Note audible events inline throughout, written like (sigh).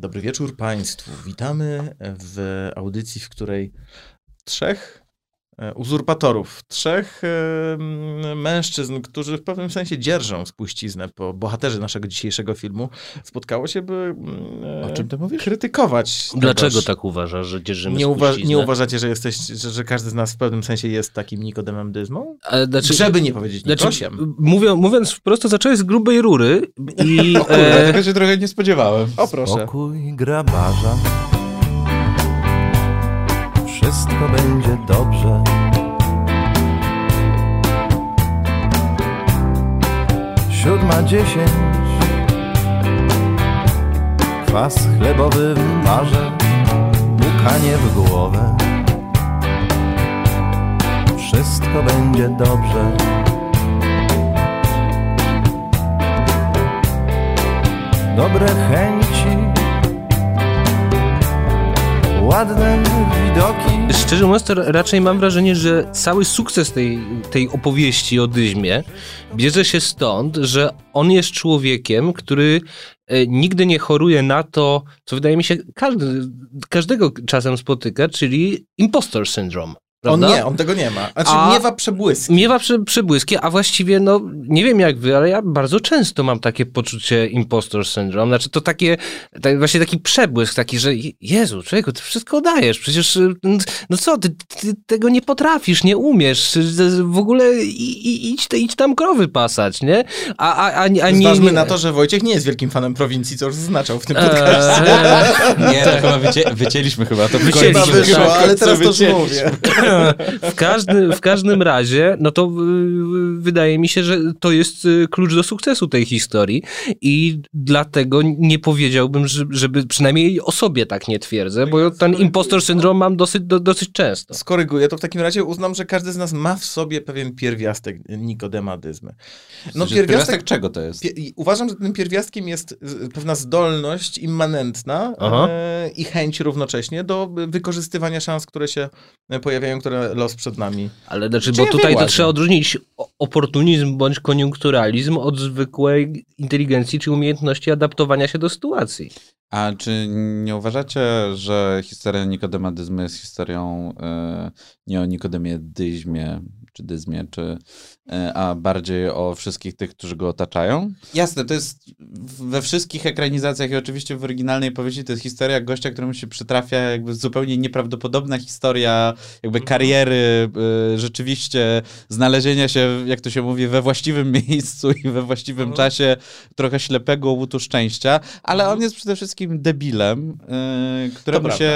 Dobry wieczór Państwu. Witamy w audycji, w której trzech uzurpatorów, trzech e, mężczyzn, którzy w pewnym sensie dzierżą spuściznę po bohaterze naszego dzisiejszego filmu, spotkało się, by mm, O czym ty mówisz? krytykować. Dlaczego tegoż. tak uważasz, że dzierżymy Nie, uwa- spuściznę? nie uważacie, że, jesteś, że, że każdy z nas w pewnym sensie jest takim Nikodemem Dyzmą? Znaczy, Żeby nie powiedzieć znaczy, Nikosiem. mówią, mówiąc wprost, to zacząłeś z grubej rury i... Ja E, tego się trochę nie spodziewałem. O proszę. Spokój grabarza Wszystko będzie dobrze. Siódma dziesięć. Kwas chlebowy w barze Łukanie w głowę. Wszystko będzie dobrze. Dobre chęci Ładne widoki szczerze mówiąc, to raczej mam wrażenie, że cały sukces tej, tej opowieści o Dyzmie bierze się stąd, że on jest człowiekiem, który e, nigdy nie choruje na to, co wydaje mi się każdy, każdego czasem spotyka, czyli impostor syndrome. On Prawda? nie, on tego nie ma. Znaczy A- miewa przebłyski. Miewa przy, przybłyski, a właściwie, no, nie wiem jak wy, ale ja bardzo często mam takie poczucie impostor syndrome. Znaczy, to takie, tak, właśnie taki przebłysk, taki, że Jezu, człowieku, ty wszystko dajesz, przecież, y, no co, ty, ty tego nie potrafisz, nie umiesz, y, w ogóle i, i, idź, idź tam krowy pasać, nie? A, a, a, a nie... Nie, na to, że Wojciech nie jest wielkim fanem prowincji, co już zaznaczał w tym Eee, podcaście. Nie, to chyba wycie, wycięliśmy chyba. To Wycięliśmy, końcu- Chyba wyszło, tak, ale teraz to już mówię. W, każdy, w każdym razie, no to y, wydaje mi się, że to jest y, klucz do sukcesu tej historii i dlatego nie powiedziałbym, że- żeby przynajmniej o sobie tak nie twierdzę, bo ten impostor syndrom mam dosyć, do, dosyć często. Skoryguję, to w takim razie uznam, że każdy z nas ma w sobie pewien pierwiastek nikodemadyzmy. No, pierwiastek pierwiastek... czego to jest? Uważam, że tym pierwiastkiem jest y, pewna zdolność immanentna Aha. e, i chęć równocześnie do wykorzystywania szans, które się e, które los przed nami. Ale znaczy, Czy bo tutaj to trzeba odróżnić oportunizm bądź koniunkturalizm od zwykłej inteligencji czy umiejętności adaptowania się do sytuacji. A czy nie uważacie, że historia nikodemadyzmu jest historią e, nie o nikodemie dyzmie, czy dyzmie, czy, a bardziej o wszystkich tych, którzy go otaczają? Jasne, to jest w- we wszystkich ekranizacjach i oczywiście w oryginalnej powieści to jest historia gościa, któremu się przytrafia jakby zupełnie nieprawdopodobna historia jakby kariery, e, rzeczywiście znalezienia się, jak to się mówi, we właściwym (laughs) miejscu i we właściwym czasie trochę ślepego łutu szczęścia, ale on jest przede wszystkim debilem, yy, któremu, się,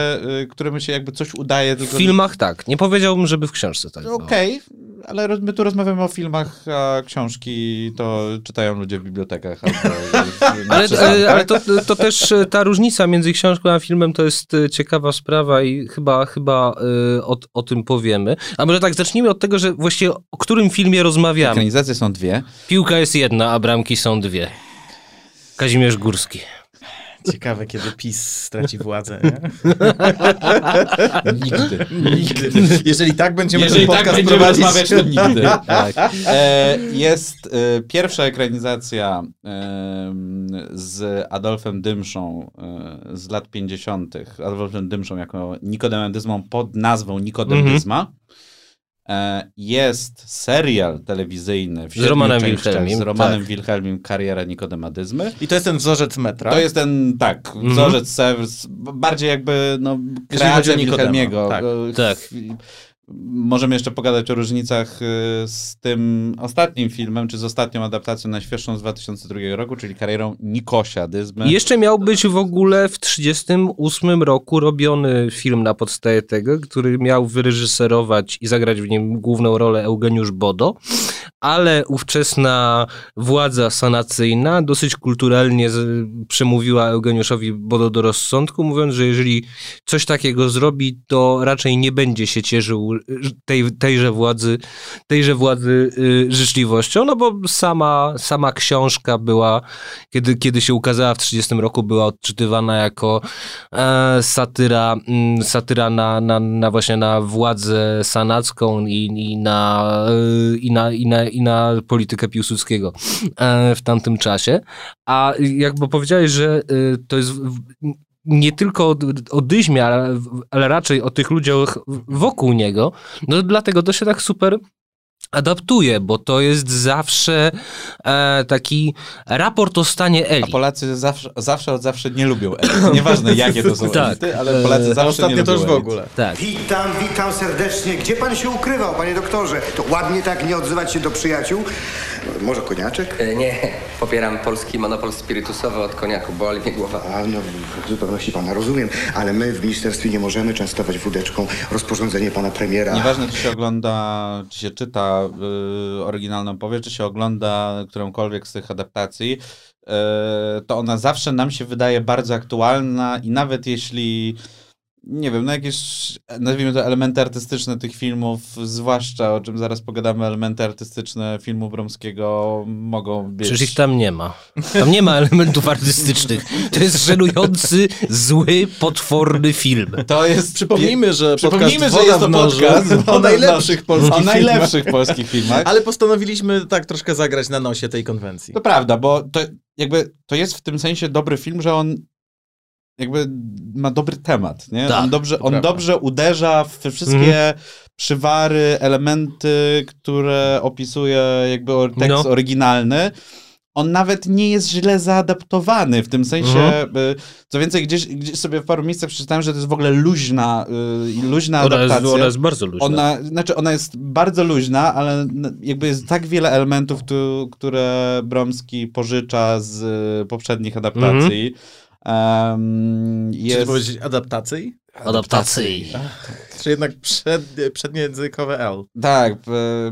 któremu się jakby coś udaje. W Tylko, filmach tak. Nie powiedziałbym, żeby w książce tak. Okej, ale roz- my tu rozmawiamy o filmach, a książki to czytają ludzie w bibliotekach. Albo (laughs) Ale, ale, e, ale to, to też e, ta różnica między książką a filmem to jest e, ciekawa sprawa i chyba, chyba o, o tym powiemy. A może tak, zacznijmy od tego, że właściwie o którym filmie rozmawiamy. Ekranizacje są dwie. Piłka jest jedna, a bramki są dwie. Kazimierz Górski. Ciekawe, kiedy PiS straci władzę. Nie? (laughs) Nigdy. Nigdy. Jeżeli tak będziemy Jeżeli ten tak podcast będziemy prowadzić, rozmawiać, to nigdy. (laughs) Tak. E, jest e, pierwsza ekranizacja em, z Adolfem Dymszą e, z lat 50. Adolfem Dymszą jako Nikodemendyzmą pod nazwą Nikodemendyzma. E, jest serial telewizyjny w Z Romanem Wilhelmim, z Romanem tak. Wilhelmim Kariera Nikodemadyzmy. I to jest ten wzorzec metra. To jest ten, tak, wzorzec Severs, bardziej jakby no, kreacja Wilhelmiego. tak. E, Tak. Możemy jeszcze pogadać o różnicach y, z tym ostatnim filmem, czy z ostatnią adaptacją najświeższą z 2002 roku, czyli karierą Nikosia Dyzmy. Jeszcze miał być w ogóle w 1938 roku robiony film na podstawie tego, który miał wyreżyserować i zagrać w nim główną rolę Eugeniusz Bodo, ale ówczesna władza sanacyjna dosyć kulturalnie przemówiła Eugeniuszowi Bodo do rozsądku, mówiąc, że jeżeli coś takiego zrobi, to raczej nie będzie się cieszył tej, tejże władzy, tejże władzy y, życzliwością, no bo sama, sama książka była, kiedy, kiedy się ukazała w 30 roku, była odczytywana jako e, satyra, mm, satyra na, na, na właśnie na władzę sanacką i, i, na, i, na, i, na, i na politykę Piłsudskiego e, w tamtym czasie. A jakby powiedziałeś, że y, to jest nie tylko o, o ale, ale raczej o tych ludziach wokół niego, no dlatego to się tak super adaptuje, bo to jest zawsze e, taki raport o stanie A Eli. Polacy zawsze, zawsze od zawsze nie lubią elit. Nieważne (laughs) jakie to są Tak. elity, ale Polacy A zawsze nie ostatnio lubią to już w elit. ogóle. Tak. Witam, witam serdecznie. Gdzie pan się ukrywał, panie doktorze? To ładnie tak nie odzywać się do przyjaciół. Może koniaczek? E, Nie, popieram polski monopol spirytusowy od koniaku, boli mnie głowa. A, no, w zupełności pana rozumiem, ale my w ministerstwie nie możemy częstować wódeczką rozporządzenie pana premiera. Nieważne, czy się ogląda, czy się czyta y, oryginalną powieść, czy się ogląda którąkolwiek z tych adaptacji, y, to ona zawsze nam się wydaje bardzo aktualna i nawet jeśli, nie wiem, no jakieś, nazwijmy to elementy artystyczne tych filmów, zwłaszcza, o czym zaraz pogadamy, elementy artystyczne filmu Bromskiego mogą być... Przecież ich tam nie ma. Tam nie ma elementów artystycznych. To jest żenujący, zły, potworny film. To jest... Przypomnijmy, że Przypomnijmy, że jest to podcast (laughs) o najlepszych polskich o filmach. najlepszych polskich filmach. Ale postanowiliśmy tak troszkę zagrać na nosie tej konwencji. To prawda, bo to jakby to jest w tym sensie dobry film, że on jakby ma dobry temat, nie? Tak, on dobrze, on prawda. dobrze uderza w wszystkie przywary, elementy, które opisuje jakby tekst No. oryginalny. On nawet nie jest źle zaadaptowany, w tym sensie, Mhm. y, co więcej, gdzieś, gdzieś sobie w paru miejscach przeczytałem, że to jest w ogóle luźna, y, luźna Ona jest, adaptacja. ona jest bardzo luźna. Ona, znaczy ona jest bardzo luźna, ale jakby jest tak wiele elementów, tu, które Bromski pożycza z y, poprzednich adaptacji. Em, Czy jest... powiedzieć adaptacji? Adaptacji. Czy jednak przed, przedniejęzykowe L? Tak,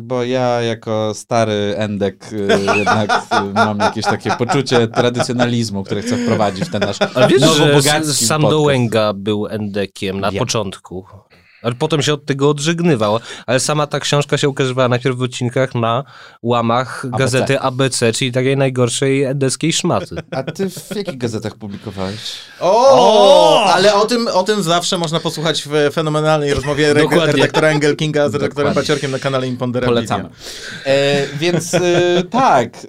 bo ja jako stary endek y, jednak y, mam jakieś takie poczucie tradycjonalizmu, które chcę wprowadzić w ten nasz Ale wiesz, że sam podcast. Dołęga był endekiem na Wiem. początku. Ale potem się od tego odżegnywał. Ale sama ta książka się ukazywała najpierw w odcinkach na łamach ABC. gazety ABC, czyli takiej najgorszej endeckiej szmaty. (laughs) A ty w jakich gazetach publikowałeś? O! Ale o tym, o tym zawsze można posłuchać w fenomenalnej rozmowie (laughs) Dokładnie. redaktora Engel Kinga z redaktorem. Paciorkiem na kanale Imponderabilia. Polecamy. E, więc y, tak, y,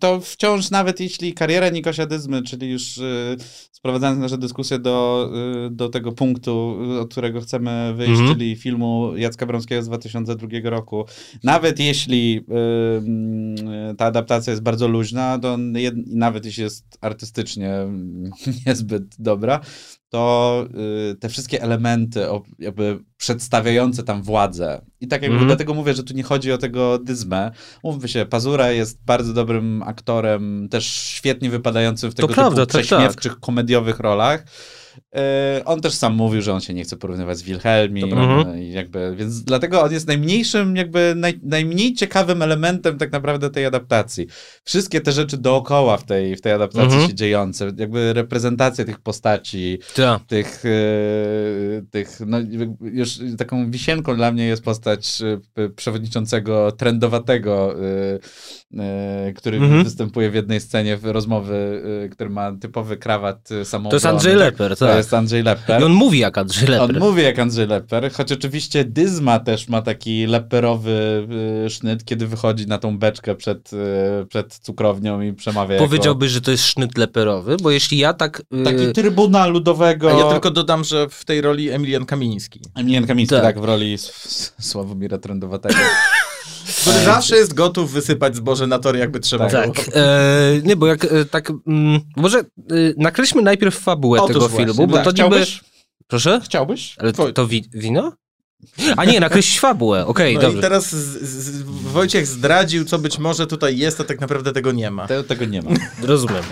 to wciąż nawet jeśli kariera Nikosia Dyzmy, czyli już y, sprowadzając nasze dyskusje do, y, do tego punktu, od którego chcemy wyjść, Mhm. czyli filmu Jacka Bromskiego z 2002 roku, nawet jeśli y, ta adaptacja jest bardzo luźna, to jed, nawet jeśli jest artystycznie mm, (laughs) niezbyt dobra, to y, te wszystkie elementy o, jakby przedstawiające tam władzę i tak jakby Mhm. dlatego mówię, że tu nie chodzi o tego dyzmę. Mówmy się, Pazura jest bardzo dobrym aktorem, też świetnie wypadającym w tego typu prawda, tak, tak. prześmiewczych, komediowych rolach. Y, on też sam mówił, że on się nie chce porównywać z Wilhelmi, To prawda. y, i jakby, więc dlatego on jest najmniejszym, jakby naj, najmniej ciekawym elementem tak naprawdę tej adaptacji. Wszystkie te rzeczy dookoła w tej, w tej adaptacji Mhm. się dziejące, jakby reprezentacja tych postaci, Tak. tych, e, tych no, już taką wisienką dla mnie jest postać e, przewodniczącego trendowatego, e, e, który Mhm. występuje w jednej scenie w rozmowy, e, który ma typowy krawat e, samoobrony. To jest Andrzej Leper, tak. Jest Andrzej Leper. I on mówi jak Andrzej Leper. On mówi jak Andrzej Leper, choć oczywiście Dyzma też ma taki leperowy y, sznyt, kiedy wychodzi na tą beczkę przed, y, przed cukrownią i przemawia Powiedziałbyś, że to jest sznyt leperowy, bo jeśli ja tak... jako taki y, trybuna ludowego. Ja tylko dodam, że w tej roli Emilian Kamiński, Emilian Kamiński, Tak. tak. w roli Sławomira Trendowatego. (laughs) który zawsze jest gotów wysypać zboże na tory, jakby trzeba było. Tak. E, nie, bo jak e, tak... Mm, może e, nakreślmy najpierw fabułę Otóż tego właśnie, filmu, bo tak. to niby... Chciałbyś? Proszę? Chciałbyś? Ale to, to wi wino? A nie, nakreślić fabułę, (laughs) okej, No dobrze. i teraz z, z, Wojciech zdradził, co być może tutaj jest, a tak naprawdę tego nie ma. Te, tego nie ma. (laughs) Rozumiem.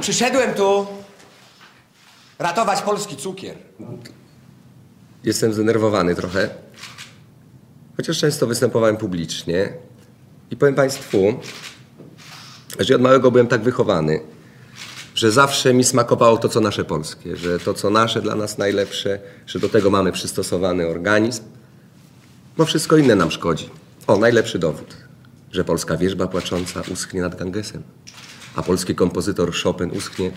Przyszedłem tu ratować polski cukier. Jestem zdenerwowany trochę, chociaż często występowałem publicznie. I powiem Państwu, że od małego byłem tak wychowany, że zawsze mi smakowało to, co nasze polskie, że to, co nasze dla nas najlepsze, że do tego mamy przystosowany organizm, bo wszystko inne nam szkodzi. O, najlepszy dowód, że polska wierzba płacząca uschnie nad Gangesem, a polski kompozytor Chopin uschnie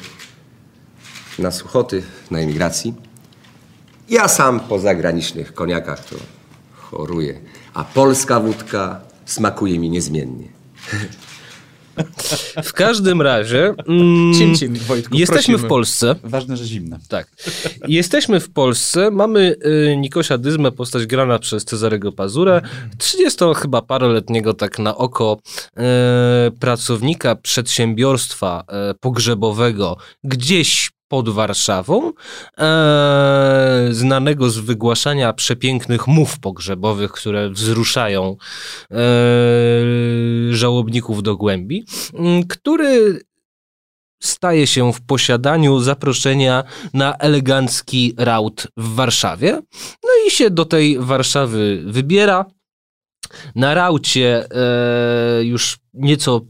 na Suchoty, na emigracji. Ja sam po zagranicznych koniakach to choruję, a polska wódka smakuje mi niezmiennie. (laughs) W każdym razie mm, Cin, cin, Wojtku, jesteśmy prosimy. w Polsce. Ważne, że zimne. Tak. Jesteśmy w Polsce, mamy y, Nikosia Dyzmę, postać grana przez Cezarego Pazurę, 30 chyba paroletniego tak na oko e, pracownika przedsiębiorstwa e, pogrzebowego gdzieś pod Warszawą, e, znanego z wygłaszania przepięknych mów pogrzebowych, które wzruszają e, żałobników do głębi, który staje się w posiadaniu zaproszenia na elegancki raut w Warszawie. No i się do tej Warszawy wybiera. Na raucie e, już nieco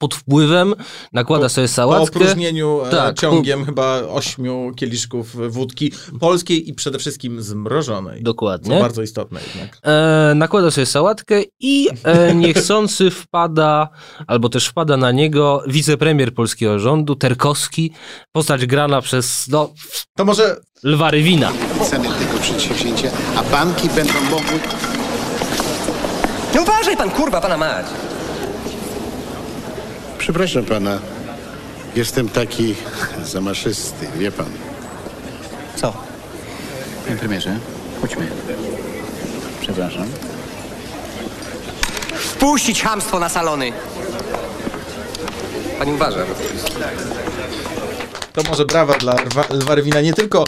pod wpływem nakłada sobie Po sałatkę. opróżnieniu e, Tak, ciągiem chyba ośmiu kieliszków wódki polskiej i przede wszystkim zmrożonej. Co Dokładnie. bardzo istotne jednak. E, nakłada sobie sałatkę i e, niechcący wpada, albo też wpada na niego wicepremier polskiego rządu, Terkowski, postać grana przez no, To może Lwa Rywina. ceny tego przedsięwzięcia, a banki będą mogły... No uważaj pan, kurwa, pana mać. Przepraszam pana, jestem taki zamaszysty, wie pan. Co? Panie premierze, chodźmy. Przepraszam. Wpuścić chamstwo na salony. Pani uważa. To może brawa dla Lwa, Lwa Rywina, nie tylko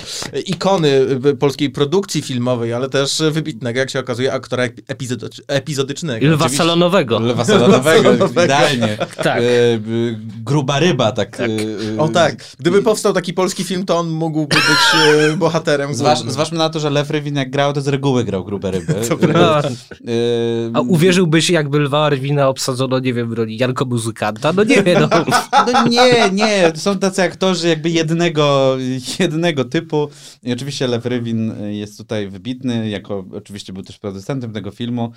ikony y, polskiej produkcji filmowej, ale też wybitnego, jak się okazuje, aktora epi- epizodycz- epizodycznego. Lwa Oczywiście- salonowego. Lewa (laughs) salonowego, salonowego. idealnie. (laughs) Tak. E, gruba ryba, tak. e, O tak, gdyby powstał taki polski film, to on mógłby być e, bohaterem Zważ, zważmy na to, że Lew Rywin jak grał, to z reguły grał grube ryby. (laughs) No, E, a uwierzyłbyś, jakby Lwa Rywina obsadzono, nie wiem, w roli Janko Muzykanta? No nie, no. No nie, nie, są tacy aktorzy jakby jednego, jednego typu. I oczywiście Lew Rywin jest tutaj wybitny, jako oczywiście był też producentem tego filmu.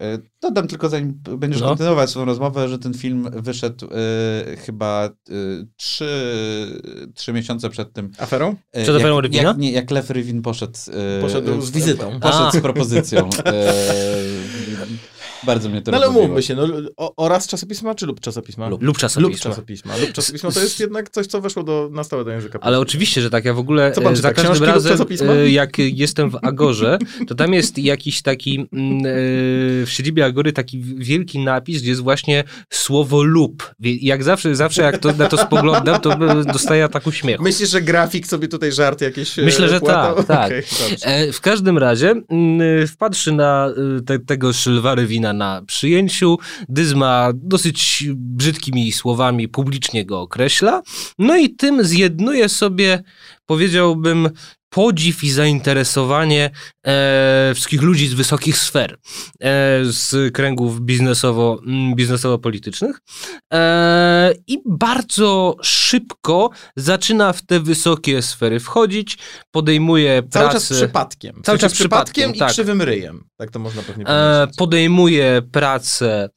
E, Dodam tylko, zanim będziesz No. kontynuować swoją rozmowę, że ten film wyszedł e, chyba e, trzy, trzy miesiące przed tym. Aferą? e, Przed aferą jak, Rywina? jak, nie, jak Lew Rywin poszedł. e, Poszedł z wizytą. Poszedł A. z propozycją. (laughs) Bardzo mnie to No ale mówmy się, no, o, oraz czasopisma czy lub czasopisma? Lub czasopisma. Lub czasopisma. Lub czasopisma to jest (laughs) jednak coś, co weszło do, na stałe do języka Ale oczywiście, że tak. Ja w ogóle Co pan e, czyta, za każdym lub razem, e, jak jestem w Agorze, to tam jest jakiś taki mm, e, w siedzibie Agory taki wielki napis, gdzie jest właśnie słowo lub. Jak zawsze, zawsze jak to, na to spoglądam, to dostaję ataku śmiechu. Myślisz, że grafik sobie tutaj żart jakieś Myślę, że płatał? tak, tak. (laughs) E, w każdym razie mm, wpadszy na te, tego szylwary wina na przyjęciu, Dyzma dosyć brzydkimi słowami publicznie go określa, no i tym zjednuje sobie, powiedziałbym, podziw i zainteresowanie e, wszystkich ludzi z wysokich sfer, e, z kręgów biznesowo, mm, biznesowo-politycznych e, i bardzo szybko zaczyna w te wysokie sfery wchodzić, podejmuje Cały pracę... czas przypadkiem. Cały czas przypadkiem, i tak. krzywym ryjem. Tak to można pewnie E, powiedzieć. podejmuje pracę e,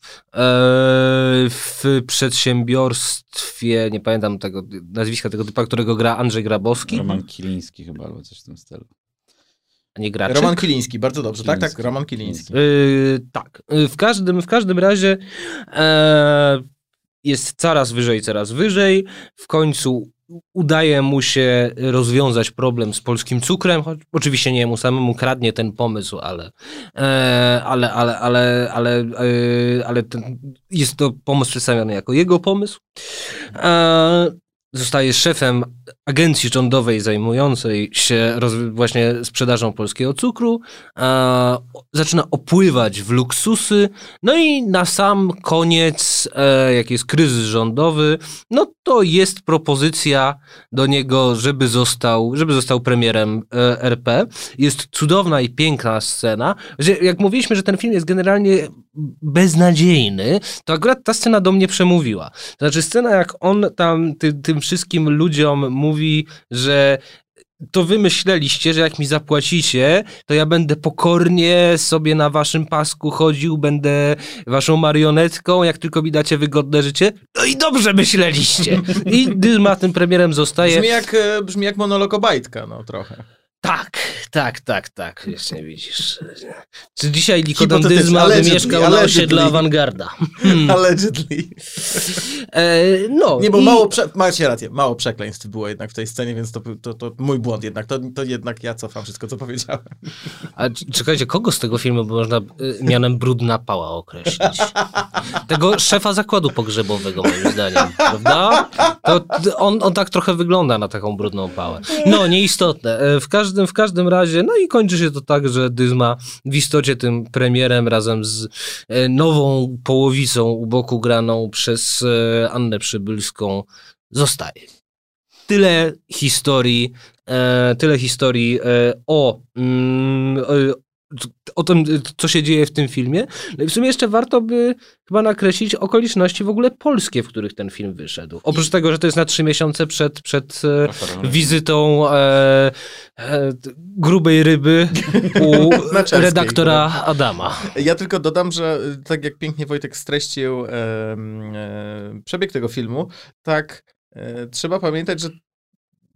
w przedsiębiorstwie, nie pamiętam tego nazwiska tego typa, którego gra Andrzej Grabowski, Roman Kiliński chyba, albo coś w tym stylu. a nie Graczyk. Roman Kiliński, bardzo dobrze. Tak, tak, Kiliński. Roman Kiliński. Yy, tak. Yy, W każdym, w każdym razie e, jest coraz wyżej, coraz wyżej. W końcu udaje mu się rozwiązać problem z polskim cukrem, choć oczywiście nie mu samemu kradnie ten pomysł, ale, e, ale, ale, ale, ale, e, ale jest to pomysł przedstawiony jako jego pomysł. E, zostaje szefem agencji rządowej zajmującej się właśnie sprzedażą polskiego cukru, e, zaczyna opływać w luksusy, no i na sam koniec, e, jak jest kryzys rządowy, no to jest propozycja do niego, żeby został, żeby został premierem e, RP. Jest cudowna i piękna scena, jak mówiliśmy, że ten film jest generalnie beznadziejny, to akurat ta scena do mnie przemówiła. To znaczy scena, jak on tam ty, tym wszystkim ludziom mówi, że to wy myśleliście, że jak mi zapłacicie, to ja będę pokornie sobie na waszym pasku chodził, będę waszą marionetką, jak tylko mi dacie wygodne życie. No i dobrze myśleliście. I (laughs) Dyzma tym premierem zostaje. Brzmi jak, e, brzmi jak monolog Obajtka, no trochę. Tak, tak, tak, tak. Jeszcze widzisz. Czy dzisiaj allegedly, mieszkał na osiedlu Awangarda? (laughs) Allegedly. E, no, Nie, bo i- mało, prze... macie rację, mało przekleństw było jednak w tej scenie, więc to, to, to mój błąd jednak. To, to jednak ja cofam wszystko, co powiedziałem. A czekajcie, kogo z tego filmu można y, mianem brudna pała określić? Tego szefa zakładu pogrzebowego, moim zdaniem, prawda? To on, on tak trochę wygląda na taką brudną pałę. No, nieistotne. E, W każdym, w każdym razie, no i kończy się to tak, że Dyzma w istocie tym premierem razem z e, nową połowicą u boku graną przez e, Annę Przybylską zostaje. Tyle historii, e, tyle historii o, mm, o tym, co się dzieje w tym filmie. No i w sumie jeszcze warto by chyba nakreślić okoliczności w ogóle polskie, w których ten film wyszedł. Oprócz tego, że to jest na trzy miesiące przed, przed e, wizytą e, e, grubej ryby u (laughs) redaktora Adama. Ja tylko dodam, że y, tak jak pięknie Wojtek streścił e, przebieg tego filmu, tak e, trzeba pamiętać, że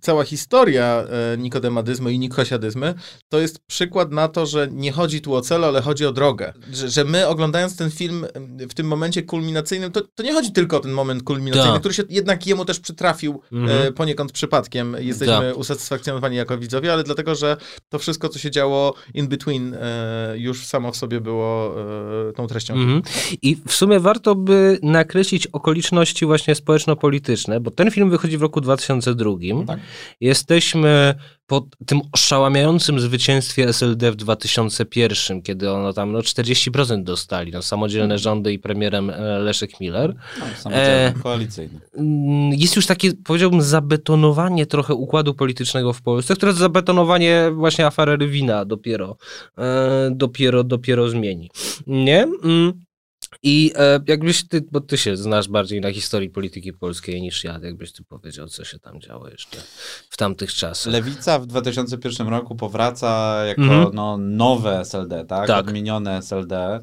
cała historia e, nikodemadyzmu i nikosiadyzmy to jest przykład na to, że nie chodzi tu o cel, ale chodzi o drogę. Że, że my oglądając ten film w tym momencie kulminacyjnym, to, to nie chodzi tylko o ten moment kulminacyjny, Tak. który się jednak jemu też przytrafił Mhm. e, poniekąd przypadkiem. Jesteśmy Tak. usatysfakcjonowani jako widzowie, ale dlatego, że to wszystko, co się działo in between e, już samo w sobie było tą treścią. Mhm. I w sumie warto by nakreślić okoliczności właśnie społeczno-polityczne, bo ten film wychodzi w roku 2002. Tak. Jesteśmy po tym oszałamiającym zwycięstwie SLD w 2001, kiedy ono tam no, 40% dostali, no, samodzielne rządy i premierem e, Leszek Miller. No, E, koalicyjny. Mm, jest już takie, powiedziałbym, zabetonowanie trochę układu politycznego w Polsce, które zabetonowanie właśnie afery Rywina dopiero, e, dopiero, dopiero zmieni. Nie? Mm. I e, jakbyś ty, bo ty się znasz bardziej na historii polityki polskiej niż ja, jakbyś ty powiedział, co się tam działo jeszcze w tamtych czasach. Lewica w 2001 roku powraca jako Mhm. no, nowe SLD, tak? Tak. Odmienione SLD,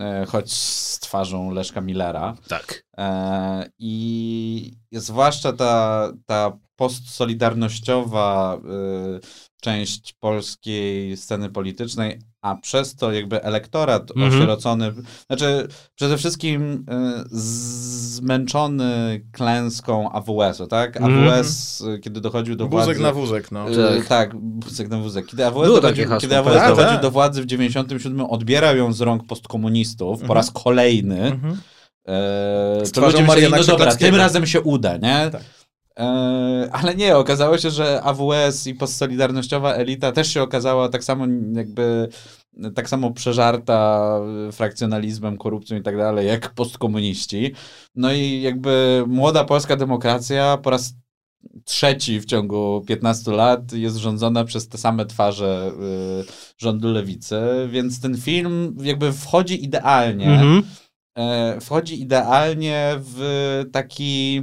e, choć z twarzą Leszka Millera. Tak. E, I zwłaszcza ta, ta postsolidarnościowa y, część polskiej sceny politycznej, a przez to jakby elektorat Mhm. osierocony, znaczy przede wszystkim y, zmęczony klęską AWS-u, tak? Mhm. AWS, y, kiedy dochodził do władzy... Wózek na wózek, no. Y, Tak. Wózek na wózek. Kiedy AWS, dochodził, hasło, kiedy AWS tak. dochodził Tak. do władzy w 97, odbierał ją z rąk postkomunistów po Mhm. raz kolejny. Mhm. E, Z to ludzie myśleli, no dobra, tym razem się uda, nie? Tak. E, ale nie, okazało się, że AWS i postsolidarnościowa elita też się okazała tak samo jakby tak samo przeżarta frakcjonalizmem, korupcją i tak dalej, jak postkomuniści. No i jakby młoda polska demokracja po raz trzeci w ciągu 15 lat jest rządzona przez te same twarze y, rządu lewicy, więc ten film jakby wchodzi idealnie Mhm. e, wchodzi idealnie w taki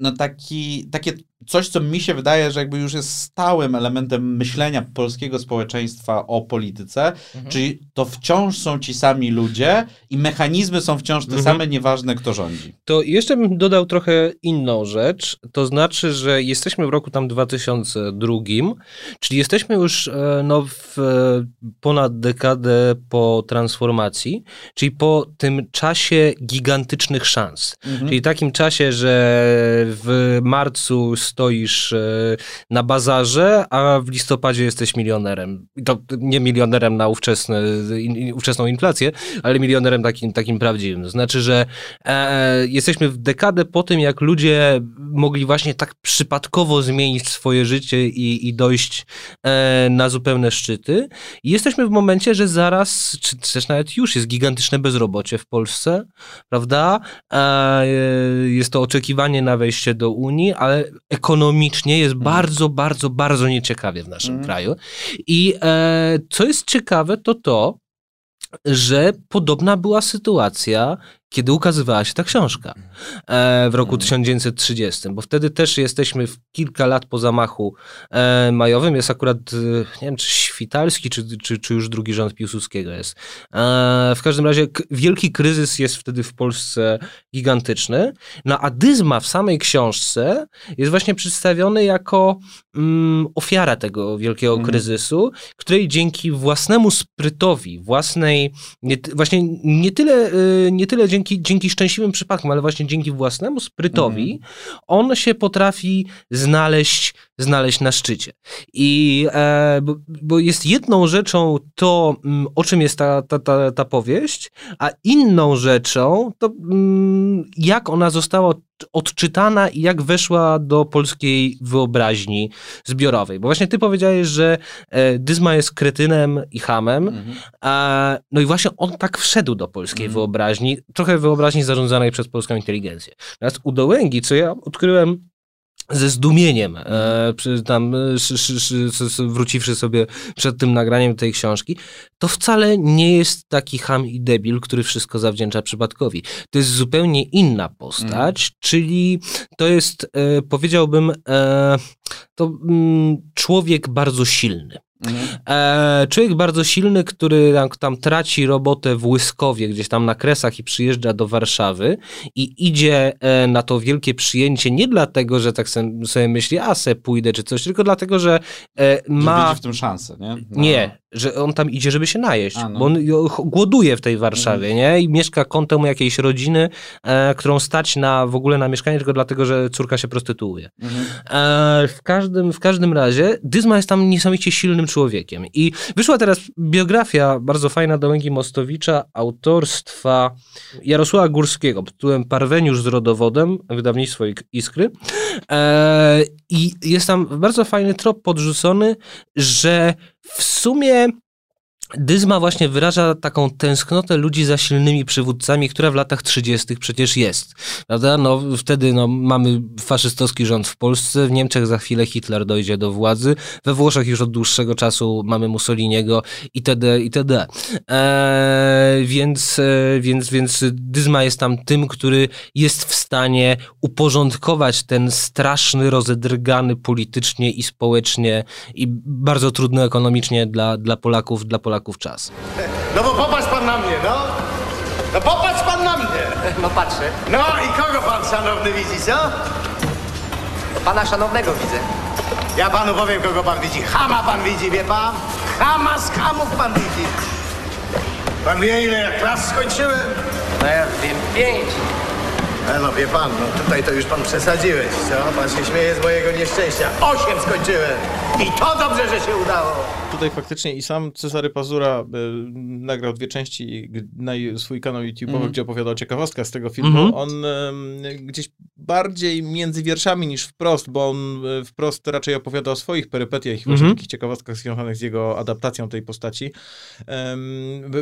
no taki, takie coś, co mi się wydaje, że jakby już jest stałym elementem myślenia polskiego społeczeństwa o polityce, Mhm. czyli to wciąż są ci sami ludzie i mechanizmy są wciąż te Mhm. same, nieważne kto rządzi. To jeszcze bym dodał trochę inną rzecz, to znaczy, że jesteśmy w roku tam 2002, czyli jesteśmy już e, no, w e, ponad dekadę po transformacji, czyli po tym czasie gigantycznych szans. Mhm. Czyli takim czasie, że w marcu stoisz e, na bazarze, a w listopadzie jesteś milionerem. To nie milionerem na ówczesne, in, ówczesną inflację, ale milionerem takim, takim prawdziwym. To znaczy, że e, jesteśmy w dekadę po tym, jak ludzie mogli właśnie tak przypadkowo zmienić swoje życie i, i dojść e, na zupełne szczyty. I jesteśmy w momencie, że zaraz, czy też nawet już jest gigantyczne bezrobocie w Polsce, prawda? E, jest to oczekiwanie na wejście do Unii, ale ekonomicznie jest bardzo, bardzo, bardzo nieciekawie w naszym Mhm. kraju. I e, co jest ciekawe, to to, że podobna była sytuacja, kiedy ukazywała się ta książka e, w roku 1930, bo wtedy też jesteśmy w kilka lat po zamachu e, majowym. Jest akurat, e, nie wiem, czy Świtalski, czy, czy, czy już drugi rząd Piłsudskiego jest. E, w każdym razie wielki kryzys jest wtedy w Polsce gigantyczny. No a Dyzma w samej książce jest właśnie przedstawiony jako mm, ofiara tego wielkiego kryzysu, której dzięki własnemu sprytowi, własnej, nie, właśnie nie tyle, y, nie tyle dzięki, dzięki szczęśliwym przypadkom, ale właśnie dzięki własnemu sprytowi, on się potrafi znaleźć, znaleźć na szczycie. I e, bo, bo jest jedną rzeczą to, mm, o czym jest ta, ta, ta, ta powieść, a inną rzeczą to, mm, jak ona została od- odczytana i jak weszła do polskiej wyobraźni zbiorowej. Bo właśnie ty powiedziałeś, że e, Dyzma jest kretynem i hamem, a, no i właśnie on tak wszedł do polskiej wyobraźni, trochę wyobraźni zarządzanej przez polską inteligencję. Natomiast u Dołęgi, co ja odkryłem ze zdumieniem, e, przy, tam, szy, szy, szy, wróciwszy sobie przed tym nagraniem tej książki, to wcale nie jest taki ham i debil, który wszystko zawdzięcza przypadkowi. To jest zupełnie inna postać, czyli to jest, e, powiedziałbym, e, to mm, człowiek bardzo silny. E, człowiek bardzo silny, który tam, tam traci robotę w Łyskowie, gdzieś tam na Kresach i przyjeżdża do Warszawy i idzie e, na to wielkie przyjęcie nie dlatego, że tak sobie myśli, a se pójdę czy coś, tylko dlatego, że e, Że ma... widzi w tym szansę, nie? No. Nie, że on tam idzie, żeby się najeść, A, no. bo on głoduje w tej Warszawie, nie? I mieszka kątem jakiejś rodziny, e, którą stać na w ogóle na mieszkanie tylko dlatego, że córka się prostytuuje. E, w, każdym, w każdym razie Dyzma jest tam niesamowicie silnym człowiekiem. I wyszła teraz biografia bardzo fajna Dołęgi Mostowicza autorstwa Jarosława Górskiego pod tytułem Parweniusz z rodowodem, wydawnictwo Iskry. E, I jest tam bardzo fajny trop podrzucony, że w sumie Dyzma właśnie wyraża taką tęsknotę ludzi za silnymi przywódcami, która w latach 30. przecież jest. Prawda? No, wtedy no, mamy faszystowski rząd w Polsce, w Niemczech za chwilę Hitler dojdzie do władzy, we Włoszech już od dłuższego czasu mamy Mussoliniego itd. itd. Eee, więc, e, więc, więc Dyzma jest tam tym, który jest w stanie uporządkować ten straszny, rozedrgany politycznie i społecznie i bardzo trudny ekonomicznie dla, dla Polaków, dla Polaków czas. No bo popatrz pan na mnie, no. No popatrz pan na mnie. No patrzę. No i kogo pan szanowny widzi, co? Pana szanownego widzę. Ja panu powiem, kogo pan widzi. Chama pan widzi, wie pan? Chama z chamów pan widzi. Pan wie, ile ja klas skończyłem? No ja wiem pięć. E, no wie pan, no tutaj to już pan przesadziłeś, co? Pan się śmieje z mojego nieszczęścia. Osiem skończyłem. I to dobrze, że się udało. Tutaj faktycznie i sam Cezary Pazura y, nagrał dwie części na swój kanał YouTube'owy, Mhm. gdzie opowiadał o ciekawostkach z tego filmu. Mhm. On y, gdzieś bardziej między wierszami niż wprost, bo on y, wprost raczej opowiada o swoich perypetiach i Mhm. takich ciekawostkach związanych z jego adaptacją tej postaci.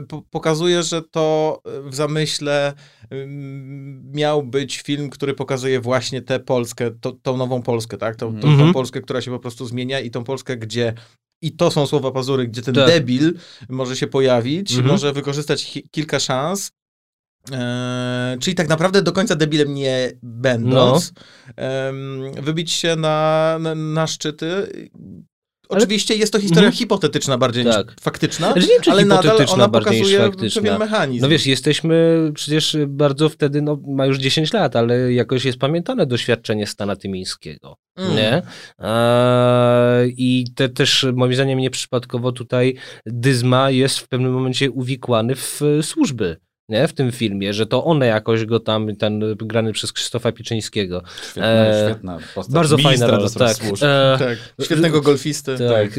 Po, pokazuje, że to w zamyśle ym, miał być film, który pokazuje właśnie tę Polskę, to, tą nową Polskę, tak? Tą, tą, Mhm. tą Polskę, która się po prostu zmienia i tą Polskę, gdzie i to są słowa Pazury, gdzie ten Tak. debil może się pojawić, Mhm. może wykorzystać chi- kilka szans. Eee, czyli tak naprawdę do końca debilem nie będąc, em, wybić się na, na, na szczyty. Oczywiście jest to historia Mhm. hipotetyczna bardziej Tak. niż faktyczna, Znaczy, nie czy ale nadal ona bardziej pokazuje faktyczna. pewien mechanizm. No wiesz, jesteśmy przecież bardzo wtedy, no ma już 10 lat, ale jakoś jest pamiętane doświadczenie Stana Tymińskiego. Mm. Nie? Eee, I te, też moim zdaniem nieprzypadkowo tutaj Dyzma jest w pewnym momencie uwikłany w e, służby. Nie? W tym filmie, że to one jakoś go tam, ten grany przez Krzysztofa Pieczyńskiego. Świetna, Eee, świetna postać. Bardzo fajna rola, tak. Eee, tak. Świetnego golfisty. tak.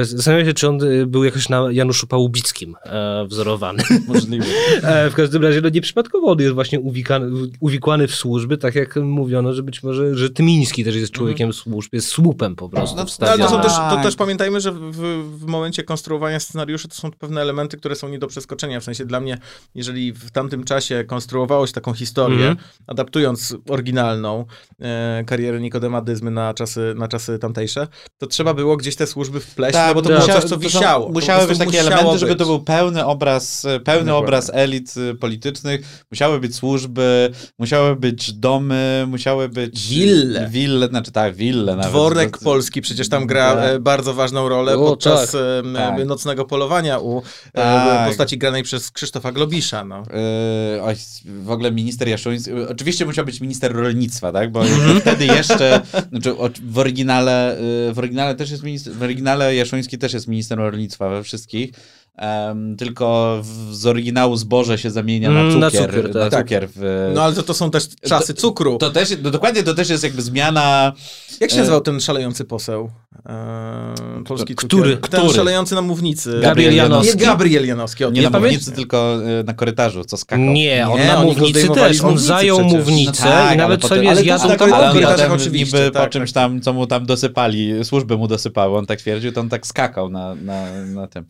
E, zastanawiam się, czy on e, był jakoś na Januszu Pałubickim e, wzorowany. (laughs) Możliwe. E, w każdym razie, no nieprzypadkowo on jest właśnie uwikany, uwikłany w służby, tak jak mówiono, że być może, że Tymiński też jest człowiekiem służb, jest słupem po prostu No, Ale wstawiony. to, są też, to Tak. też pamiętajmy, że w, w momencie konstruowania scenariuszy to są pewne elementy, które są nie do przeskoczenia. W sensie dla mnie, jeżeli jeżeli w tamtym czasie konstruowało się taką historię, Mhm. adaptując oryginalną e, karierę Nikodema Dyzmy na czasy, na czasy tamtejsze, to trzeba było gdzieś te służby wpleść, no bo to tak. było musiały- coś, co to są- wisiało. Musiały być takie musiało elementy, żeby być. to był pełny obraz, pełny Dokładnie. obraz elit y, politycznych. Musiały być służby, musiały być domy, musiały być... Wille. Wille, znaczy tak, wille nawet. Dworek To- Polski przecież tam gra Tak. e, bardzo ważną rolę O, podczas tak. Tak. nocnego polowania u e, Tak. postaci granej przez Krzysztofa Globisza. No. Yy, oj, w ogóle minister Jaszoński, oczywiście musiał być minister rolnictwa, tak, bo wtedy jeszcze, znaczy w oryginale, yy, w oryginale też jest minister, w oryginale Jaszoński też jest minister rolnictwa we wszystkich, em, tylko w, z oryginału zboże się zamienia na Mm, cukier, na cukier, tak. na cukier w, no ale to, to są też czasy cukru. to też, no, dokładnie to też jest jakby zmiana, Jak się e, nazywał ten szalejący poseł? E, polski Który? cukier. Ten Który? szalejący na mównicy. Gabriel Janowski. Nie Gabriel Janowski. nie nie na pamię- mównicy, tylko y, na korytarzu, co skakał. Nie, on Nie, na mównicy też. On zajął przecież. mównicę No tak, i ale nawet sobie to zjadł na tam korytarzu Ale on korytarzach potem oczywiście, niby tak, po czymś tak. tam, co mu tam dosypali, służby mu dosypały, on tak twierdził, to on tak skakał na, na, na tym.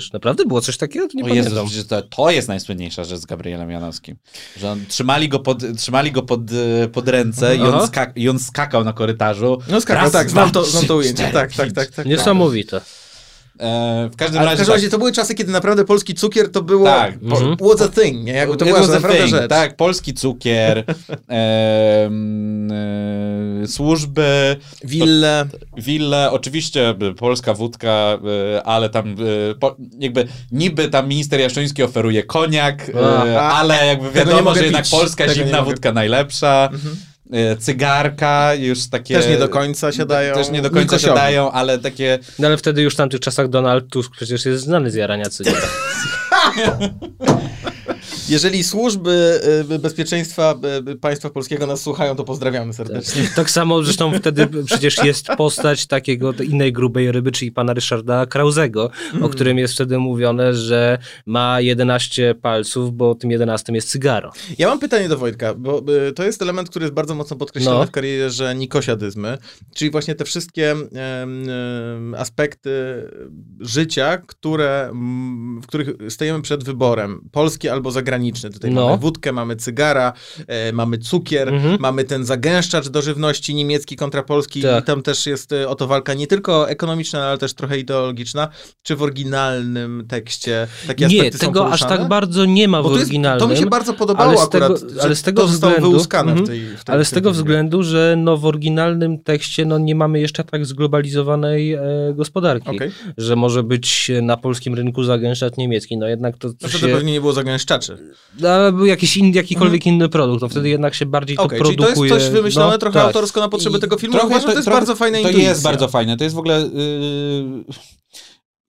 Żartujesz. Naprawdę było coś takiego? To nie o Jezu, pamiętam. przecież to, to jest najsłynniejsza rzecz z Gabrielem Janowskim. Że on, trzymali go pod, trzymali go pod, e, pod ręce i on, skak, i on skakał na korytarzu. No skakał, Raz, tak, znam to, znam to ujęcie. Tak, tak, pięć. tak, tak. Niesamowite. E, w każdym Ale w razie każdym tak. razie to były czasy, kiedy naprawdę polski cukier to było Tak. po, Mhm. was a thing, nie? Jakby to It była naprawdę thing, rzecz. Tak, polski cukier, em, e, służby, Wille. Wille, oczywiście polska wódka, y, ale tam y, po, jakby niby tam minister Jaszoński oferuje koniak, A, ale jakby wiadomo, że jednak pić. polska Tego zimna wódka najlepsza. Y, Cygarka, już takie... Też nie do końca siadają. Też nie do końca Nikosiowi. siadają, ale takie... No ale wtedy już w tamtych czasach Donald Tusk przecież jest znany z jarania cygara. (laughs) Jeżeli służby y, bezpieczeństwa y, y, państwa polskiego nas słuchają, to pozdrawiamy serdecznie. Tak samo zresztą wtedy przecież jest postać takiego innej grubej ryby, czyli pana Ryszarda Krauzego, o którym jest wtedy mówione, że ma 11 palców, bo tym 11 jest cygaro. Ja mam pytanie do Wojtka, bo y, to jest element, który jest bardzo mocno podkreślony No. w karierze Nikosiadyzmy, czyli właśnie te wszystkie em, aspekty życia, które, w których stajemy przed wyborem, polski albo zagraniczny. Tutaj No. mamy wódkę, mamy cygara, e, mamy cukier, Mhm. mamy ten zagęszczacz do żywności niemiecki kontra polski Tak. i tam też jest e, o to walka nie tylko ekonomiczna, ale też trochę ideologiczna. Czy w oryginalnym tekście takie Nie, aspekty są tego aż tak bardzo nie ma w to, jest, oryginalnym. to mi się bardzo podobało ale z akurat, tego- ale z tego to zostało względu- wyłuskane mhm. w tej, w tej Ale z tego względu, że no w oryginalnym tekście no nie mamy jeszcze tak zglobalizowanej e, gospodarki, Okej. że może być na polskim rynku zagęszczać niemiecki, no jednak to, to wtedy się... pewnie nie było zagęszczaczy. No, ale był jakiś in, jakikolwiek inny produkt, to wtedy jednak się bardziej Okej, to czyli to jest produkuje. coś wymyślone no, trochę tak. autorsko na potrzeby I tego filmu. trochę Uważam, że to jest trochę- bardzo fajna To intuicja. jest bardzo fajne. To jest w ogóle... Yy,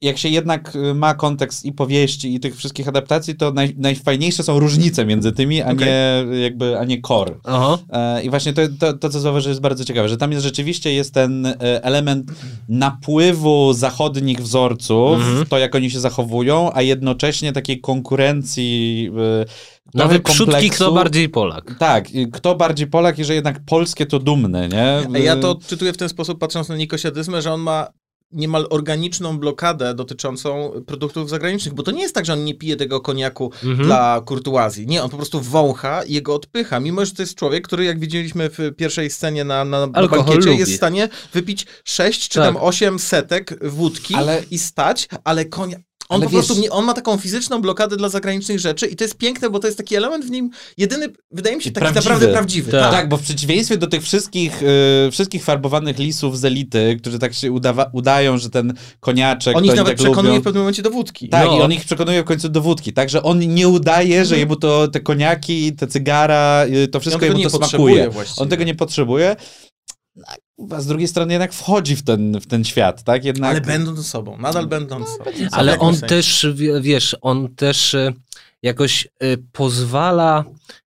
jak się jednak y, ma kontekst i powieści, i tych wszystkich adaptacji, to naj, najfajniejsze są różnice między tymi, a Okej. nie jakby, a nie core. Aha. E, I właśnie to, to, to, co zauważyłem, jest bardzo ciekawe, że tam jest rzeczywiście jest ten e, element napływu zachodnich wzorców, to jak oni się zachowują, a jednocześnie takiej konkurencji e, Na trochę wyprzódki kompleksu. kto bardziej Polak. Tak, kto bardziej Polak i że jednak polskie to dumne, nie? Ja to odczytuję w ten sposób, patrząc na Nikosiadyzmę, że on ma niemal organiczną blokadę dotyczącą produktów zagranicznych, bo to nie jest tak, że on nie pije tego koniaku Mhm. dla kurtuazji. Nie, on po prostu wącha i jego odpycha, mimo że to jest człowiek, który jak widzieliśmy w pierwszej scenie na, na, bankiecie, lubi. jest w stanie wypić sześć czy Tak. tam osiem setek wódki Ale- i stać, ale konia... On Ale po wiesz- prostu, nie, on ma taką fizyczną blokadę dla zagranicznych rzeczy i to jest piękne, bo to jest taki element w nim, jedyny, wydaje mi się, taki prawdziwy. naprawdę prawdziwy. Tak. Tak. bo w przeciwieństwie do tych wszystkich, y, wszystkich farbowanych lisów z elity, którzy tak się udawa, udają, że ten koniaczek, On ich nawet tak przekonuje lubią. w pewnym momencie do wódki. Tak, No. i on ich przekonuje w końcu do wódki. Także on nie udaje, że jemu to te koniaki, te cygara, y, to wszystko jemu to smakuje. właściwie. On tego nie potrzebuje. A z drugiej strony jednak wchodzi w ten, w ten świat, tak? Jednak... Ale będąc sobą, nadal będąc sobą. Ale on sensie. też, wie- wiesz, on też e, jakoś e, pozwala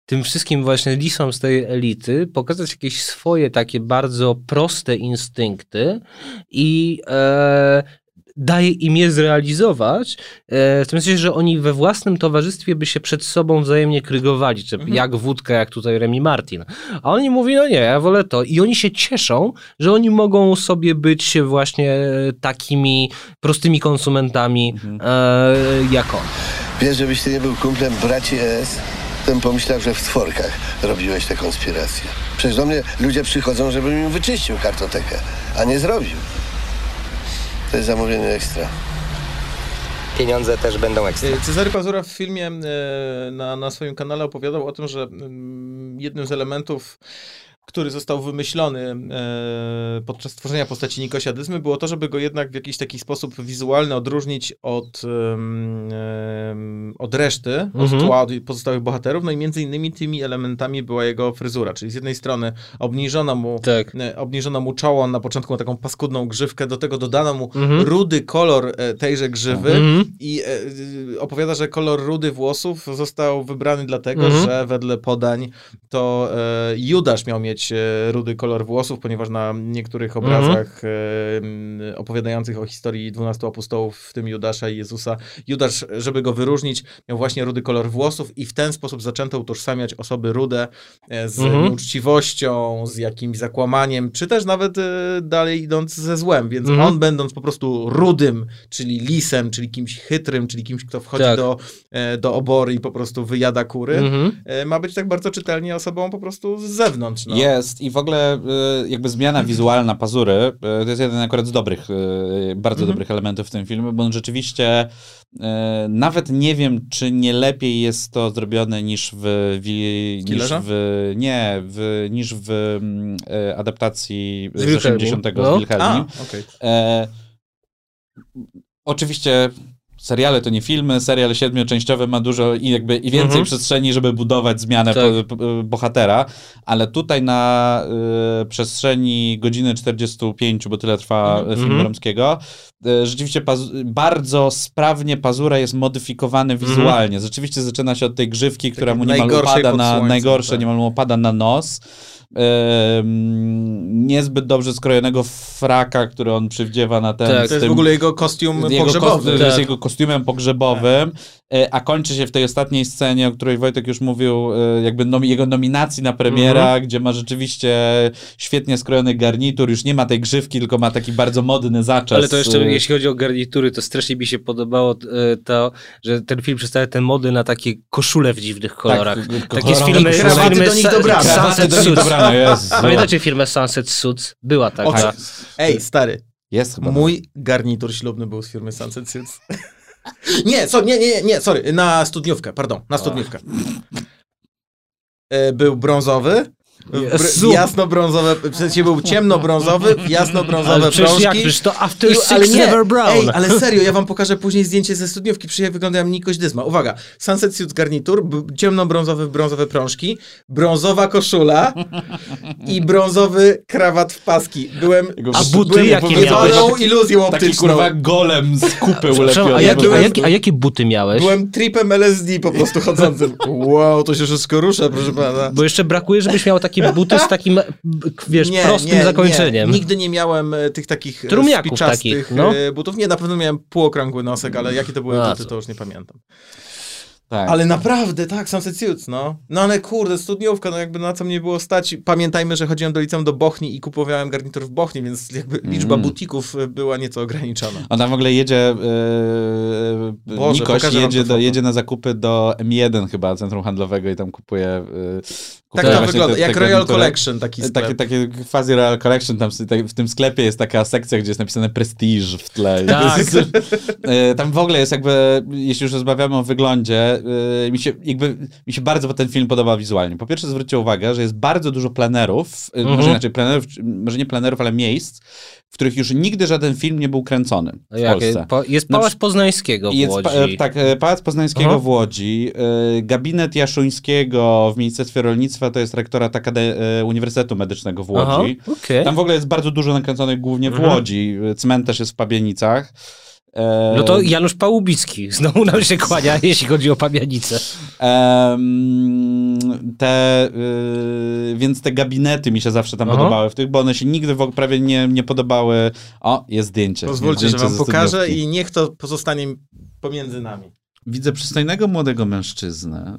tym wszystkim właśnie lisom z tej elity pokazać jakieś swoje takie bardzo proste instynkty i e, daje im je zrealizować, e, w tym sensie, że oni we własnym towarzystwie by się przed sobą wzajemnie krygowali, czy Mhm. jak wódka, jak tutaj Remy Martin. A oni mówi, no nie, ja wolę to. I oni się cieszą, że oni mogą sobie być właśnie takimi prostymi konsumentami Mhm. e, jak on. Wiesz, żebyś ty nie był kumplem braci ES, to bym pomyślał, że w tworkach robiłeś te konspiracje. Przecież do mnie ludzie przychodzą, żebym im wyczyścił kartotekę, a nie zrobił. To jest zamówienie ekstra. Pieniądze też będą ekstra. E, Cezary Pazura w filmie e, na, na swoim kanale opowiadał o tym, że mm, jednym z elementów, który został wymyślony e, podczas tworzenia postaci Nikosia Dyzmy, było to, żeby go jednak w jakiś taki sposób wizualny odróżnić od, em, od reszty, od Mhm. tła, od pozostałych bohaterów. No i między innymi tymi elementami była jego fryzura, czyli z jednej strony obniżono mu, Tak. e, obniżono mu czoło, on na początku ma taką paskudną grzywkę, do tego dodano mu Mhm. rudy kolor e, tejże grzywy Mhm. i e, y, opowiada, że kolor rudy włosów został wybrany dlatego, że wedle podań to e, Judasz miał mieć e, rudy kolor włosów, ponieważ na niektórych Mhm. obrazach e, m, opowiadających o historii 12 apostołów, w tym Judasza i Jezusa, Judasz, żeby go wyróżnić, miał właśnie rudy kolor włosów i w ten sposób zaczęto utożsamiać osoby rude e, z Mhm. nieuczciwością, z jakimś zakłamaniem, czy też nawet e, dalej idąc ze złem, więc Mhm. on będąc po prostu rudym, czyli lisem, czyli kimś chytrym, czyli kimś, kto wchodzi Tak. do, e, do obory i po prostu wyjada kury, Mhm. e, ma być tak bardzo czytelnie osobą po prostu z zewnątrz. No. Jest i w ogóle y, jakby zmiana wizualna Pazury y, to jest jeden akurat z dobrych, y, bardzo Mhm. dobrych elementów w tym filmie, bo on rzeczywiście nawet nie wiem, czy nie lepiej jest to zrobione niż w, wi, niż w nie, w, niż w mm, adaptacji Z z Wilhelmu. 80 No. z okej. E, oczywiście seriale to nie filmy, serial siedmioczęściowy ma dużo i jakby i więcej Mhm. przestrzeni, żeby budować zmianę Tak. bohatera, ale tutaj na y, przestrzeni godziny 45, bo tyle trwa Mhm. film Romskiego, y, rzeczywiście bardzo sprawnie Pazura jest modyfikowany Mhm. wizualnie. Rzeczywiście zaczyna się od tej grzywki, która mu niemal pod na, najgorsze, tak. niemal mu opada na nos. Niezbyt dobrze skrojonego fraka, który on przywdziewa na ten. Tak. z To jest tym- w ogóle jego kostium jego pogrzebowy. Kost, jest Tak. jego kostiumem pogrzebowym, e, a kończy się w tej ostatniej scenie, o której Wojtek już mówił, e, jakby nom, jego nominacji na premiera, Mhm. gdzie ma rzeczywiście świetnie skrojony garnitur, już nie ma tej grzywki, tylko ma taki bardzo modny zaczes. Ale to jeszcze, e, jeśli chodzi o garnitury, to strasznie mi się podobało e, to, że ten film przedstawia te mody na takie koszule w dziwnych kolorach. Tak, Takie z filmy, z filmy do nich. Krawaty Sunset do nich Suits. Pamiętacie filmę Sunset Suits? Była taka. Ej, stary, Jest chyba. mój garnitur ślubny był z firmy Sunset Suits. Nie, so, nie, nie, nie, sorry, na studniówkę, pardon, na studniówkę. E, Był brązowy. Br- jasno-brązowe, w sensie był ciemno-brązowy, w jasno-brązowe Ale przecież prążki. jak, przecież to After I- Six Never Brown. Ej, ale serio, ja wam pokażę później zdjęcie ze studniówki, przy jak wyglądałem Nikoś Dyzma. Uwaga, Sunset Suits garnitur, b- ciemno-brązowy, brązowe prążki, brązowa koszula i brązowy krawat w paski. Byłem, A buty byłem jakie miałeś? iluzją Taki optyczną. kurwa golem z kupy ulepiony. a, jakie, a, jakie, a jakie buty miałeś? Byłem tripem LSD po prostu chodzącym. Wow, to się wszystko rusza, proszę pana. Bo jeszcze brakuje, żebyś miał takie buty z takim, wiesz, prostym zakończeniem. Nie. Nigdy nie miałem e, tych takich e, Trumiaków spiczastych takich, no. e, butów. Nie, na pewno miałem półokrągły nosek, ale jakie to były A, buty, to już nie pamiętam. Tak. Ale naprawdę, tak, Sunset Suits, no. No ale kurde, studniówka, no jakby na co mnie było stać. Pamiętajmy, że chodziłem do liceum do Bochni i kupowałem garnitur w Bochni, więc jakby liczba Mm. butików była nieco ograniczona. On tam w ogóle jedzie, yy, Boże, Nikoś jedzie, do, jedzie na zakupy do M1 chyba, centrum handlowego i tam kupuje... Yy, Tak to wygląda, te- jak te Royal. Collection taki sklep. Takie, takie quasi Royal Collection, tam tak- w tym sklepie jest taka sekcja, gdzie jest napisane Prestige w tle. Tak. (laughs) e, tam w ogóle jest jakby, jeśli już rozmawiamy o wyglądzie, e, mi się jakby, mi się bardzo ten film podoba wizualnie. Po pierwsze zwróćcie uwagę, że jest bardzo dużo plenerów, e, Mhm. może inaczej plenerów, może nie plenerów, ale miejsc, w których już nigdy żaden film nie był kręcony w Jakie? Polsce. Po, jest Pałac Poznańskiego w Jest, Łodzi. pa- e, tak, e, Pałac Poznańskiego Aha. w Łodzi, e, gabinet Jaszuńskiego w Ministerstwie Rolnictwa, to jest rektorat Akade- Uniwersytetu Medycznego w Aha, Łodzi. okej. Tam w ogóle jest bardzo dużo nakręconych głównie w Mhm. Łodzi. Cmentarz jest w Pabienicach. E, No to Janusz Pałubicki (laughs) znowu nam się kłania, (laughs) jeśli chodzi o pamiętnicę. em, te, y, więc te gabinety mi się zawsze tam Aha. podobały w tych, bo one się nigdy w ogóle prawie nie, nie podobały. O, jest zdjęcie. Pozwólcie, jest że zdjęcie wam pokażę i niech to pozostanie pomiędzy nami. Widzę przystojnego młodego mężczyznę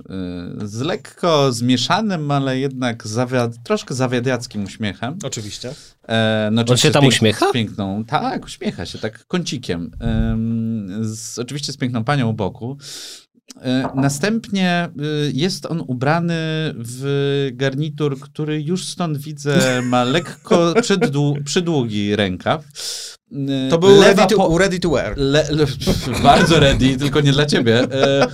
y, z lekko zmieszanym, ale jednak zawiad, troszkę zawiadiackim uśmiechem. Oczywiście. E, no, On się tam pięk- uśmiecha? Z piękną, tak, uśmiecha się, tak kącikiem. Ym, z, oczywiście z piękną panią u boku. E, Następnie y, jest on ubrany w garnitur, który już stąd widzę ma lekko przydłu- przydługi rękaw. Y, To był ready to, po- ready to wear. Le, le, (laughs) bardzo ready, tylko nie dla ciebie. E,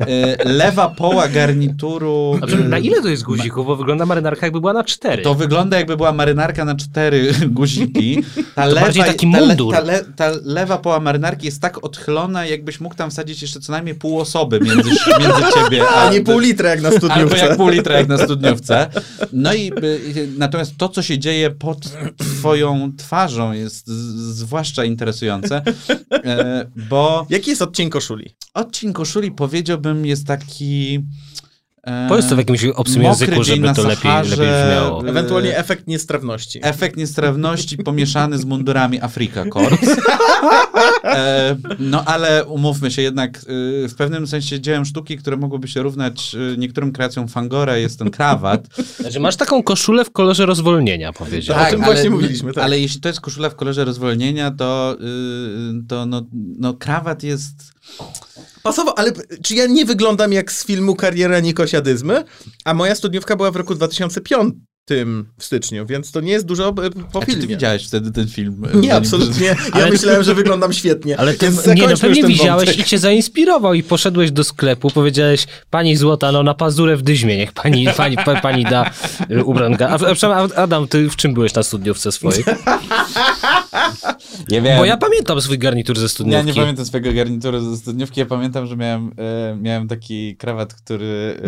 e, lewa poła garnituru. A na ile to jest guzików? Bo wygląda marynarka jakby była na cztery. To wygląda jakby była marynarka na cztery (laughs) guziki. Ta lewa, bardziej taki ta, le- mundur. ta, le, ta lewa poła marynarki jest tak odchylona, jakbyś mógł tam wsadzić jeszcze co najmniej pół osoby między, między ciebie (laughs) a... A nie pół litra jak na Albo studniówce. jak pół litra jak na studniówce. No i y, natomiast to, co się dzieje pod twoją twarzą jest z- zwłaszcza interesujące, e, bo Jaki jest odcień koszuli? odcień koszuli powiedziałbym jest taki... e, Powiedz to w jakimś obcym języku, żeby na to lepiej, Saharze, lepiej brzmiało. Ewentualnie efekt niestrawności. Efekt niestrawności (laughs) pomieszany z mundurami Afrika Corps. (laughs) E, no ale umówmy się, jednak y, w pewnym sensie dziełem sztuki, które mogłyby się równać y, niektórym kreacjom Fangora, jest ten krawat. Znaczy, masz taką koszulę w kolorze rozwolnienia, powiedział. Tak, o tym właśnie mówiliśmy, tak. Ale jeśli to jest koszula w kolorze rozwolnienia, to, y, to no, no krawat jest... Pasowo, ale czy ja nie wyglądam jak z filmu Kariera Nikosiadyzmy? A moja studniówka była w roku 2005 w styczniu, więc to nie jest dużo e, po A czy ty filmie. widziałeś wtedy ten film? Nie, Zanim- absolutnie. Ja Ale- myślałem, że wyglądam świetnie. Ale ty, Więc nie, no pewnie ten widziałeś wątek. i cię zainspirował i poszedłeś do sklepu, powiedziałeś, pani złota, no na pazurę w dyźmie, niech pani, pani, pa, pani da y, ubranka. A, a, przepraszam, Adam, ty w czym byłeś na studniówce swojej? (laughs) Ja. Bo ja pamiętam swój garnitur ze Ja studniówki. nie pamiętam swojego garnituru ze studniówki. Ja pamiętam, że miałem, e, miałem taki krawat, który,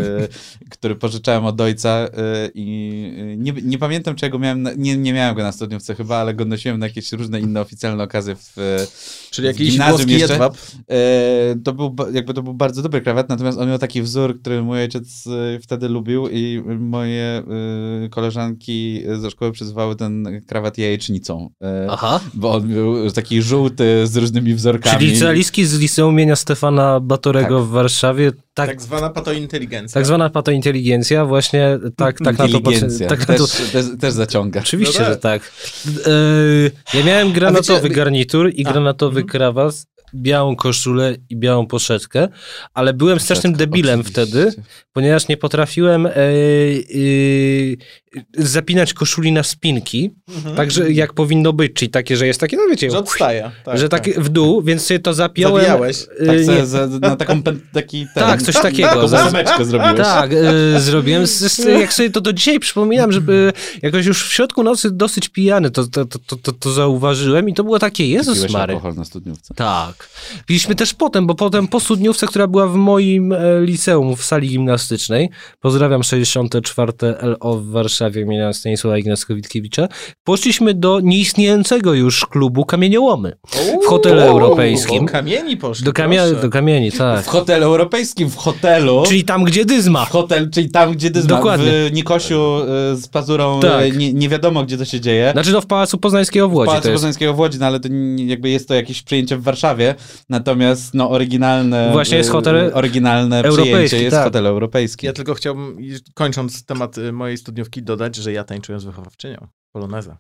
e, który pożyczałem od ojca e, i e, nie, nie pamiętam, czy ja go miałem, na, nie, nie miałem go na studniówce chyba, ale go nosiłem na jakieś różne inne oficjalne okazje w, e, Czyli w jakiś gimnazjum jeszcze. jedwab. E, to był, jakby to był bardzo dobry krawat, natomiast on miał taki wzór, który mój ojciec wtedy lubił i moje koleżanki ze szkoły przyzywały ten krawat jajecznicą. Aha. Bo on był taki żółty z różnymi wzorkami. Czyli licealistki z liceum imienia Stefana Batorego Tak. w Warszawie, tak, Tak zwana patointeligencja. tak zwana patointeligencja, właśnie tak, tak na to Inteligencja. tak na to, też, też, też zaciąga. Oczywiście, No tak. że tak. E, ja miałem granatowy wiecie- garnitur i granatowy mhm. krawat, białą koszulę i białą poszetkę, ale byłem strasznym debilem oczywiście. wtedy, ponieważ nie potrafiłem e, e, zapinać koszuli na spinki, także jak powinno być, czyli takie, że jest takie, no wiecie, Że odstaje. Tak, że tak w dół, więc sobie to zapiąłem. Zawijałeś. e, Tak, nie, za, na taką taki ten, Tak, coś takiego. Taką Za- zrobiłeś. tak, e, zrobiłem. Z, z, jak sobie to do dzisiaj przypominam, żeby jakoś już w środku nocy dosyć pijany to, to, to, to, to zauważyłem i to było takie, Jezus Piłeś Mary. alkohol na studniówce. Tak. Piliśmy też potem, bo potem po studniówce, która była w moim e, liceum w sali gimnastycznej, pozdrawiam 64 LO w Warszawie imienia Stanisława Ignackowickiewicza, poszliśmy do nieistniejącego już klubu Kamieniołomy w hotelu europejskim. Do kamieni poszli, Do, kamia- proszę. do kamieni, tak. W hotelu europejskim, w hotelu. Czyli tam, gdzie dyzma. w hotel, czyli tam, gdzie dyzma, Dokładnie. w Nikosiu y, z pazurą, Tak. y, nie, nie wiadomo, gdzie to się dzieje. Znaczy no w Pałacu Poznańskiego w Łodzi Pałacu to jest. Poznańskiego w Łodzi, no ale to jakby jest to jakieś przyjęcie w Warszawie, natomiast no oryginalne Właśnie jest y, hotel oryginalne przyjęcie jest tak. hotel europejski. Ja tylko chciałbym, kończąc temat mojej studniówki, dodać, że ja tańczyłem z wychowawczynią. Poloneza.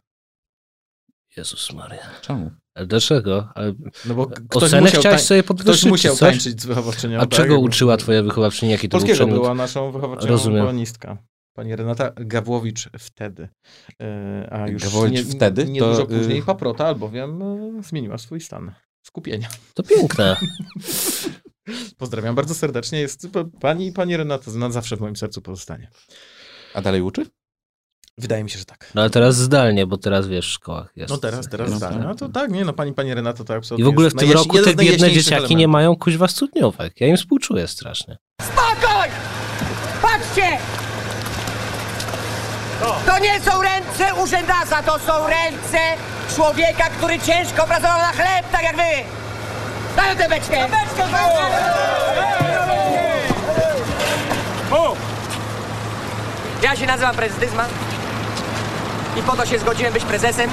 Jezus Maria. Czemu? Ale dlaczego? Ale No bo ktoś ocenę musiał, chciałeś sobie ktoś podwyższyć, musiał czy coś? tańczyć z wychowawczynią. A tak, czego uczyła twoja wychowawczyni? Jaki to był Polskiego przedmiot? była naszą wychowawczynią Rozumiem. polonistka. Pani Renata Gawłowicz wtedy. E, A już Gawłowicz nie, wtedy? Nie To, dużo y- później paprota, albowiem e, zmieniła swój stan skupienia. To piękne. (laughs) Pozdrawiam bardzo serdecznie. Jest pani i pani Renata na zawsze w moim sercu pozostanie. A dalej uczy? Wydaje mi się, że tak. No ale teraz zdalnie, bo teraz wiesz, w szkołach jest. No teraz, teraz No zdalnie. No to tak, nie, no pani, pani Renata to absolutnie I w ogóle w tym najjaś- roku te biedne dzieciaki nie elementów. mają kuźwa studniówek. Ja im współczuję strasznie. Spokój! Patrzcie! To nie są ręce urzędasa, to są ręce człowieka, który ciężko pracował na chleb, tak jak wy! Daj tę beczkę! Ja się nazywam prezes Dyzman i po to się zgodziłem być prezesem,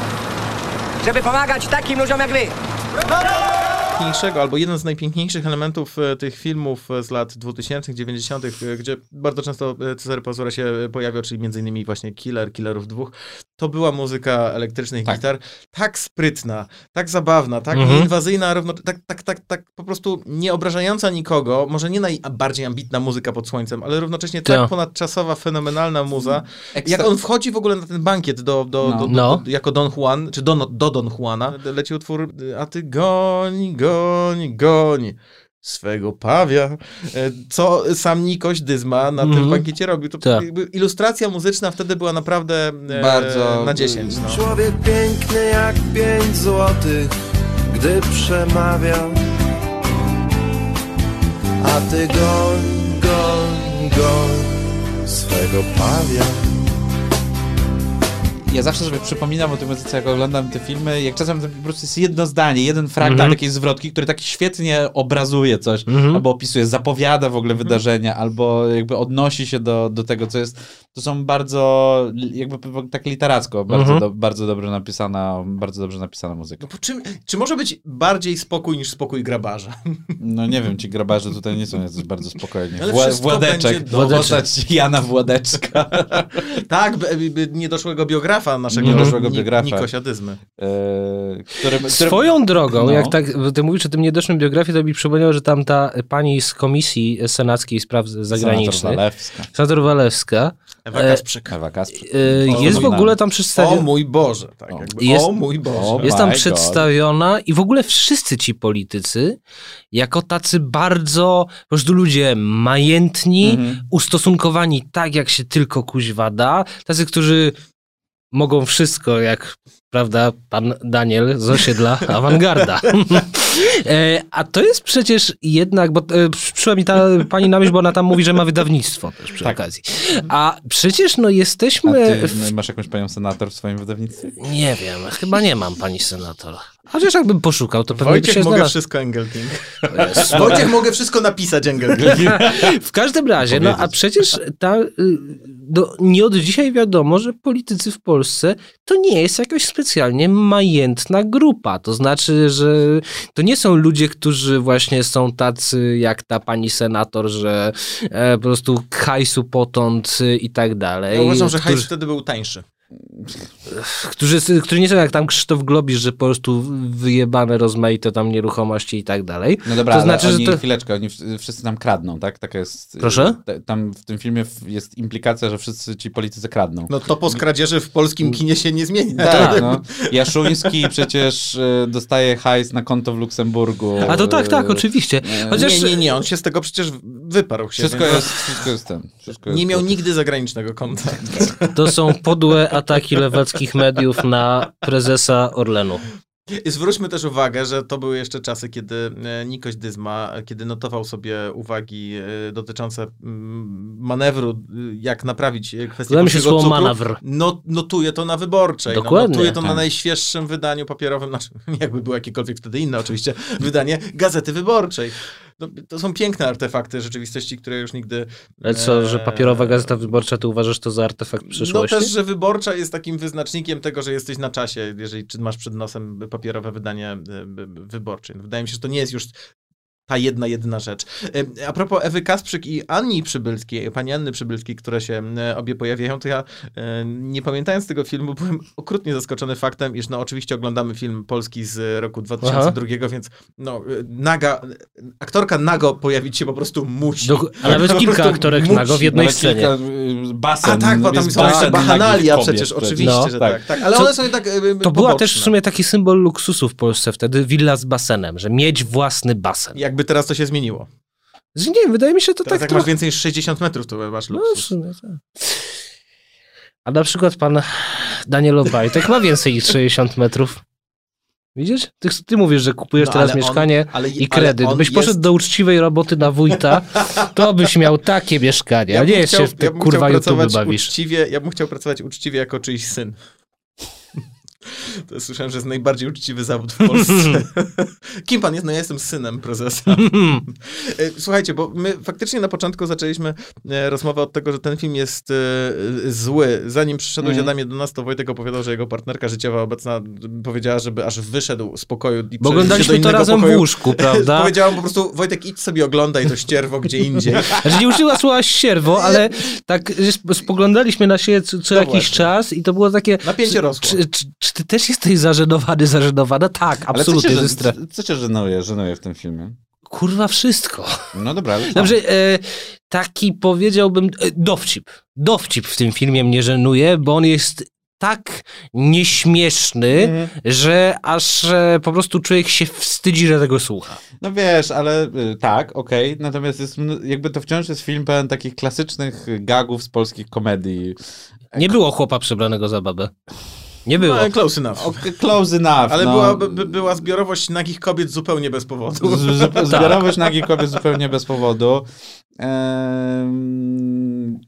żeby pomagać takim ludziom jak wy. Najpiękniejszego, albo jeden z najpiękniejszych elementów e, tych filmów e, z lat 2000 90 e, gdzie bardzo często Cezary Pazura się pojawiał, czyli między innymi właśnie Killer, Killerów dwóch, to była muzyka elektrycznych Tak. gitar, tak sprytna, tak zabawna, tak Mhm. nieinwazyjna, a równo, tak, tak, tak, tak po prostu nie obrażająca nikogo, może nie najbardziej ambitna muzyka pod słońcem, ale równocześnie tak Tak. ponadczasowa, fenomenalna muza. Ekstra- Jak on wchodzi w ogóle na ten bankiet do, do, No. do, do, No. do, jako Don Juan, czy do, do Don Juana, leci utwór A ty goń, goń, goń swego pawia, e, co sam Nikoś Dyzma na tym Mhm. bankiecie robił. To Tak. ilustracja muzyczna wtedy była naprawdę e, Bardzo- na 10. No. Człowiek piękny jak pięć złotych, gdy przemawia. A ty goń, goń, goń swego pawia. Ja zawsze sobie przypominam o tej muzyce, jak oglądam te filmy, jak czasem to po prostu jest jedno zdanie, jeden fragment Mhm. takiej zwrotki, który tak świetnie obrazuje coś, Mhm. albo opisuje, zapowiada w ogóle wydarzenia, albo jakby odnosi się do, do tego, co jest. To są bardzo, jakby tak literacko, bardzo, Mhm. do, bardzo dobrze napisana, bardzo dobrze napisana muzyka. No, czym, czy może być bardziej spokój niż spokój grabarza? No nie wiem, ci grabarze tutaj nie są jacyś bardzo spokojni. Ale Wła, Władeczek, postać Jana Władeczka. (laughs) tak, niedoszłego biografa naszego Niedoszłego Ni- biografa. Nikosia Dyzmy. e, Swoją drogą, No. jak tak ty mówisz o tym niedoszłym biografii, to mi przypomniało, że tam ta pani z Komisji Senackiej Spraw Zagranicznych, Senator Walewska. senator Walewska, Ewa E, Kasprzyk. Ewa Kasprzyk. e, O, jest w ogóle tam O przedstawiona. mój Boże. Tak, O. jakby, Jest- o mój Boże. O, Jest tam przedstawiona i w ogóle wszyscy ci politycy jako tacy bardzo po prostu ludzie majętni, Mhm. ustosunkowani tak, jak się tylko kuźwa da, tacy, którzy mogą wszystko, jak prawda, pan Daniel z osiedla (laughs) Awangarda. (laughs) E, A to jest przecież jednak, bo e, przyszła mi ta pani na myśl, bo ona tam mówi, że ma wydawnictwo też przy Tak. okazji. A przecież no jesteśmy... w masz jakąś panią senator w swoim wydawnictwie? nie wiem, chyba nie mam pani senator. Chociaż jakbym poszukał, to pewnie by Wojciech się mogę znalazł. wszystko Engelking. Jezu. (laughs) Wojciech mogę wszystko napisać Engelking. W każdym razie, no a Powiedzieć. przecież ta, y, do, nie od dzisiaj wiadomo, że politycy w Polsce to nie jest jakaś specjalnie majętna grupa. To znaczy, że to nie są ludzie, którzy właśnie są tacy jak ta pani senator, że e, po prostu hajsu potąd y, i tak dalej. Ja uważam, że hajs którzy, wtedy był tańszy. Którzy, którzy nie są jak tam Krzysztof Globisz, że po prostu wyjebane rozmaite tam nieruchomości i tak dalej. No dobra, To ale znaczy, że oni, to- chwileczkę, oni wszyscy nam kradną, tak? Taka jest... Proszę? Tam w tym filmie jest implikacja, że wszyscy ci politycy kradną. No to po kradzieży w polskim kinie się nie zmieni. Tak, no. Jaszuński przecież e, dostaje hajs na konto w Luksemburgu. A to tak, tak, oczywiście. e, Chociaż Nie, nie, nie, on się z tego przecież wyparł się. Wszystko więc jest, wszystko jest ten. Wszystko jest Nie miał po- nigdy zagranicznego konta. To są podłe ataki lewackich mediów na prezesa Orlenu. Zwróćmy też uwagę, że to były jeszcze czasy, kiedy e, Nikoś Dyzma, e, kiedy notował sobie uwagi e, dotyczące mm, manewru, jak naprawić kwestię mi się słowo cukru, manewr. No, notuje to na wyborczej. Dokładnie. No, notuje to na Tak. najświeższym wydaniu papierowym, znaczy, (laughs) jakby było jakiekolwiek wtedy inne oczywiście, wydanie Gazety Wyborczej. No, to są piękne artefakty rzeczywistości, które już nigdy... Ale co, że e, papierowa gazeta wyborcza, ty uważasz to za artefakt przyszłości? No też, że wyborcza jest takim wyznacznikiem tego, że jesteś na czasie, jeżeli czy masz przed nosem papierowe wydanie e, wyborcze. Wydaje mi się, że to nie jest już ta jedna, jedyna rzecz. E, A propos Ewy Kasprzyk i Anni Przybylskiej, pani Anny Przybylskiej, które się e, obie pojawiają, to ja e, nie pamiętając tego filmu, byłem okrutnie zaskoczony faktem, iż no oczywiście oglądamy film polski z roku 2002, więc no naga, aktorka nago pojawić się po prostu musi. Dok- a nawet kilka aktorek musi. nago w jednej Nawet scenie. kilka, y, basen. A tak, bo tam jest są jeszcze basen bachanalia przecież, oczywiście, No. że Tak. tak. tak. Ale Co- one są jednak e, To była też w poboczne. sumie taki symbol luksusu w Polsce wtedy, willa z basenem, że mieć własny basen. Jakby teraz to się zmieniło. Nie wiem, wydaje mi się to Teraz tak jak masz trochę... więcej niż 60 metrów, to masz No, w luksus. sumie tak. A na przykład pan Daniel Obajtek ma więcej niż 60 metrów. Widzisz? Ty, ty mówisz, że kupujesz No, teraz on- mieszkanie ale- i kredyt. Byś poszedł jest- do uczciwej roboty na wójta, to byś miał takie mieszkanie. a bym nie jest się w te ja kurwa chciał YouTube bawisz. Uczciwie, ja bym chciał pracować uczciwie jako czyjś syn. (laughs) To słyszałem, że jest najbardziej uczciwy zawód w Polsce. (laughs) Kim pan jest? No ja jestem synem prezesa. (laughs) E, Słuchajcie, bo my faktycznie na początku zaczęliśmy e, rozmowę od tego, że ten film jest e, zły. Zanim przyszedłeś. Adamie do nas, to Wojtek opowiadał, że jego partnerka życiowa obecna powiedziała, żeby aż wyszedł z pokoju i Bo oglądaliśmy to razem w pokoju. łóżku, prawda? Powiedziałam po prostu, Wojtek, idź sobie oglądaj to ścierwo gdzie indziej. Znaczy nie użyła słowa sierwo, ale tak sp- spoglądaliśmy na siebie co, co No jakiś właśnie. czas i to było takie... Napięcie rosło. Czy, czy, czy ty też jesteś zażenowany, zażenowana? Tak, Ale co absolutnie. cię, jest co, cię żenuje, żenuje w tym filmie? Kurwa, wszystko. No dobra, ale? Dobrze, e, taki powiedziałbym, e, dowcip. Dowcip w tym filmie mnie żenuje, bo on jest tak nieśmieszny, Mhm. że aż e, po prostu człowiek się wstydzi, że tego słucha. No wiesz, ale y, tak, okej, natomiast jest, jakby to wciąż jest film pełen takich klasycznych gagów z polskich komedii. Nie było chłopa przebranego za babę. Nie było. No, close enough. O, close enough. Ale no. była, by, była zbiorowość nagich kobiet zupełnie bez powodu. Z- z- (laughs) Zbiorowość nagich kobiet zupełnie bez powodu.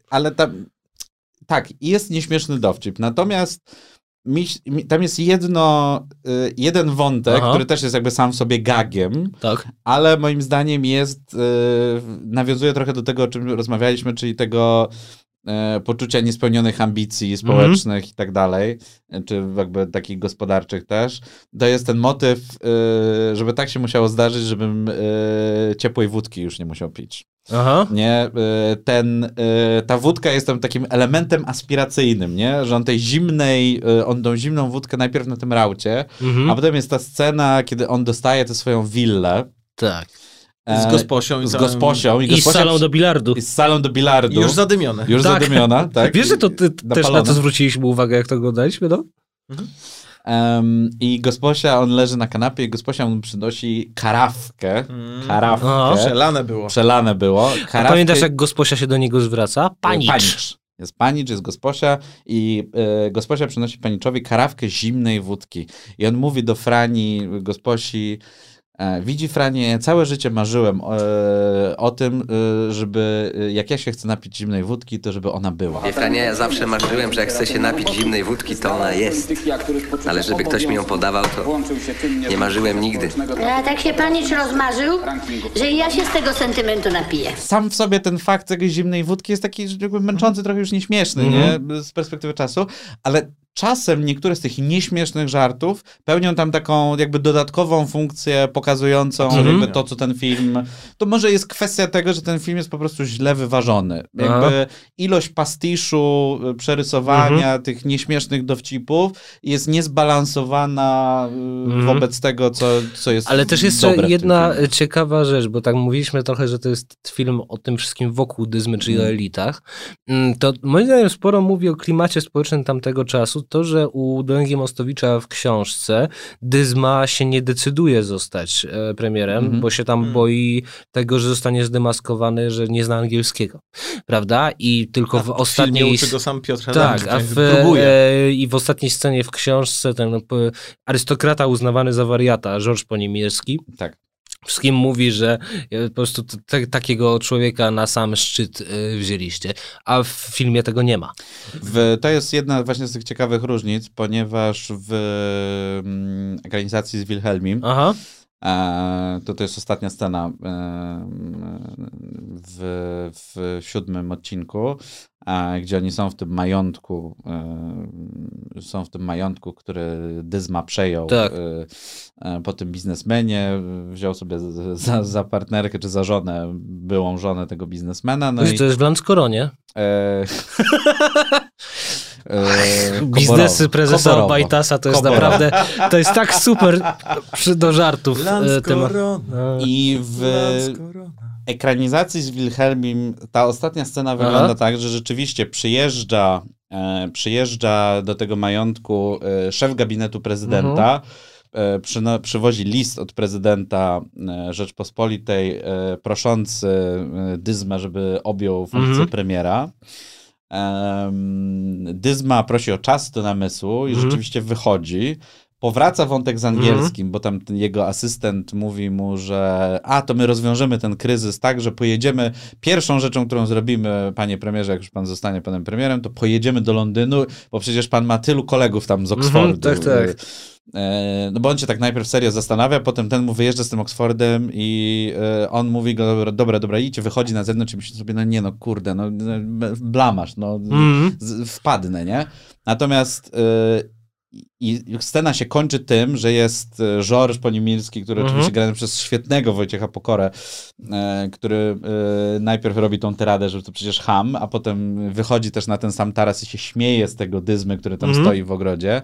Ale tam, tak, jest nieśmieszny dowcip. Natomiast mi, mi, tam jest jedno, y, jeden wątek, Aha. który też jest jakby sam w sobie gagiem, Tak. ale moim zdaniem jest, y, nawiązuje trochę do tego, o czym rozmawialiśmy, czyli tego poczucia niespełnionych ambicji społecznych i tak dalej, e, czy jakby takich gospodarczych też. To jest ten motyw, y, żeby tak się musiało zdarzyć, żebym ciepłej wódki już nie musiał pić. Aha. Nie, ten, ta wódka jest tam takim elementem aspiracyjnym, nie? Że on tej zimnej, on tą zimną wódkę najpierw na tym raucie, Mhm. a potem jest ta scena, kiedy on dostaje tę swoją willę. Tak. E, Z gosposią i z całym- gosposią. I z gosposia salą do bilardu. I z salą do bilardu. I już zadymione. Już Tak. zadymiona, (laughs) tak? Wiesz, że to ty też na to zwróciliśmy uwagę, jak to oglądaliśmy, no? Em, I gosposia, on leży na kanapie i gosposia mu przynosi karawkę. Karawkę. Aha. Przelane było. Przelane było. A Karawkę, pamiętasz, jak gosposia się do niego zwraca? Panicz. Panicz. Jest panicz, jest gosposia i e, gosposia przynosi paniczowi karawkę zimnej wódki. I on mówi do Frani, gosposi, e, widzi Franie, całe życie marzyłem e, o tym, e, żeby e, jak ja się chcę napić zimnej wódki, to żeby ona była. Wie, Franie, ja zawsze marzyłem, że jak chcę się napić zimnej wódki, to ona jest. Ale żeby ktoś mi ją podawał, to nie marzyłem nigdy. A tak się panicz rozmarzył, że i ja się z tego sentymentu napiję. sam w sobie ten fakt jakiejś zimnej wódki jest taki że jakby męczący, trochę już nieśmieszny, Mhm. nie? Z perspektywy czasu, ale czasem niektóre z tych nieśmiesznych żartów pełnią tam taką jakby dodatkową funkcję pokazującą Absolutnie. jakby to, co ten film... To może jest kwestia tego, że ten film jest po prostu źle wyważony. Jakby ilość pastiszu, y, przerysowania Mhm. tych nieśmiesznych dowcipów jest niezbalansowana y, Mhm. wobec tego, co, co jest Ale też tym jedna ciekawa rzecz, bo tak mówiliśmy trochę, że to jest film o tym wszystkim wokół dyzmy, czyli o Mm. elitach. Mm, To moim zdaniem sporo mówi o klimacie społecznym tamtego czasu. To, że u Dolęgi Mostowicza w książce dyzma się nie decyduje zostać e, premierem, Mhm. bo się tam boi tego, że zostanie zdemaskowany, że nie zna angielskiego. Prawda? I tylko w W filmie ostatniej... uczy go sam Piotr Tak, Adamczyk, a w, e, i w ostatniej scenie w książce ten arystokrata uznawany za wariata, Georges Poniemierski, Tak. Wszystkim mówi, że e, po prostu te, takiego człowieka na sam szczyt e, wzięliście, a w filmie tego nie ma. W, to jest jedna właśnie z tych ciekawych różnic, ponieważ w mm, ekranizacji z Wilhelmim Aha. E, to to jest ostatnia scena w, w siódmym odcinku, e, gdzie oni są w tym majątku, są w tym majątku, który Dyzma przejął Tak. e, po tym biznesmenie, wziął sobie za, za partnerkę czy za żonę, byłą żonę tego biznesmena. No No i, to jest w Landskoronie. E, (laughs) e, Biznesy prezesa Koborowo. Obajtasa to jest Koborowo. naprawdę, to jest tak super przy, do żartów. e, Landskorona. I w ekranizacji z Wilhelmim ta ostatnia scena wygląda tak, że rzeczywiście przyjeżdża, e, przyjeżdża do tego majątku e, szef gabinetu prezydenta, e, przyno, przywozi list od prezydenta e, Rzeczpospolitej e, proszący e, Dyzmę, żeby objął funkcję Mhm. premiera. Em, Dyzma prosi o czas do namysłu i Mhm. rzeczywiście wychodzi. powraca wątek z angielskim, bo tam jego asystent mówi mu, że a, to my rozwiążemy ten kryzys tak, że pojedziemy, pierwszą rzeczą, którą zrobimy, panie premierze, jak już pan zostanie panem premierem, to pojedziemy do Londynu, bo przecież pan ma tylu kolegów tam z Oxfordu. Mhm, tak, tak. E, No bo on się tak najpierw serio zastanawia, potem ten mu wyjeżdża z tym Oxfordem i e, on mówi go, dobra, dobra, dobra idźcie, wychodzi na zewnątrz i myśli sobie, no nie no, kurde, no no, blamasz, no Mhm. z, wpadnę, nie? Natomiast e, i scena się kończy tym, że jest Georges Ponimilski, który Mhm. oczywiście grany przez świetnego Wojciecha Pokorę, e, który e, najpierw robi tą tyradę, że to przecież ham, a potem wychodzi też na ten sam taras i się śmieje z tego dyzmy, który tam Mhm. stoi w ogrodzie.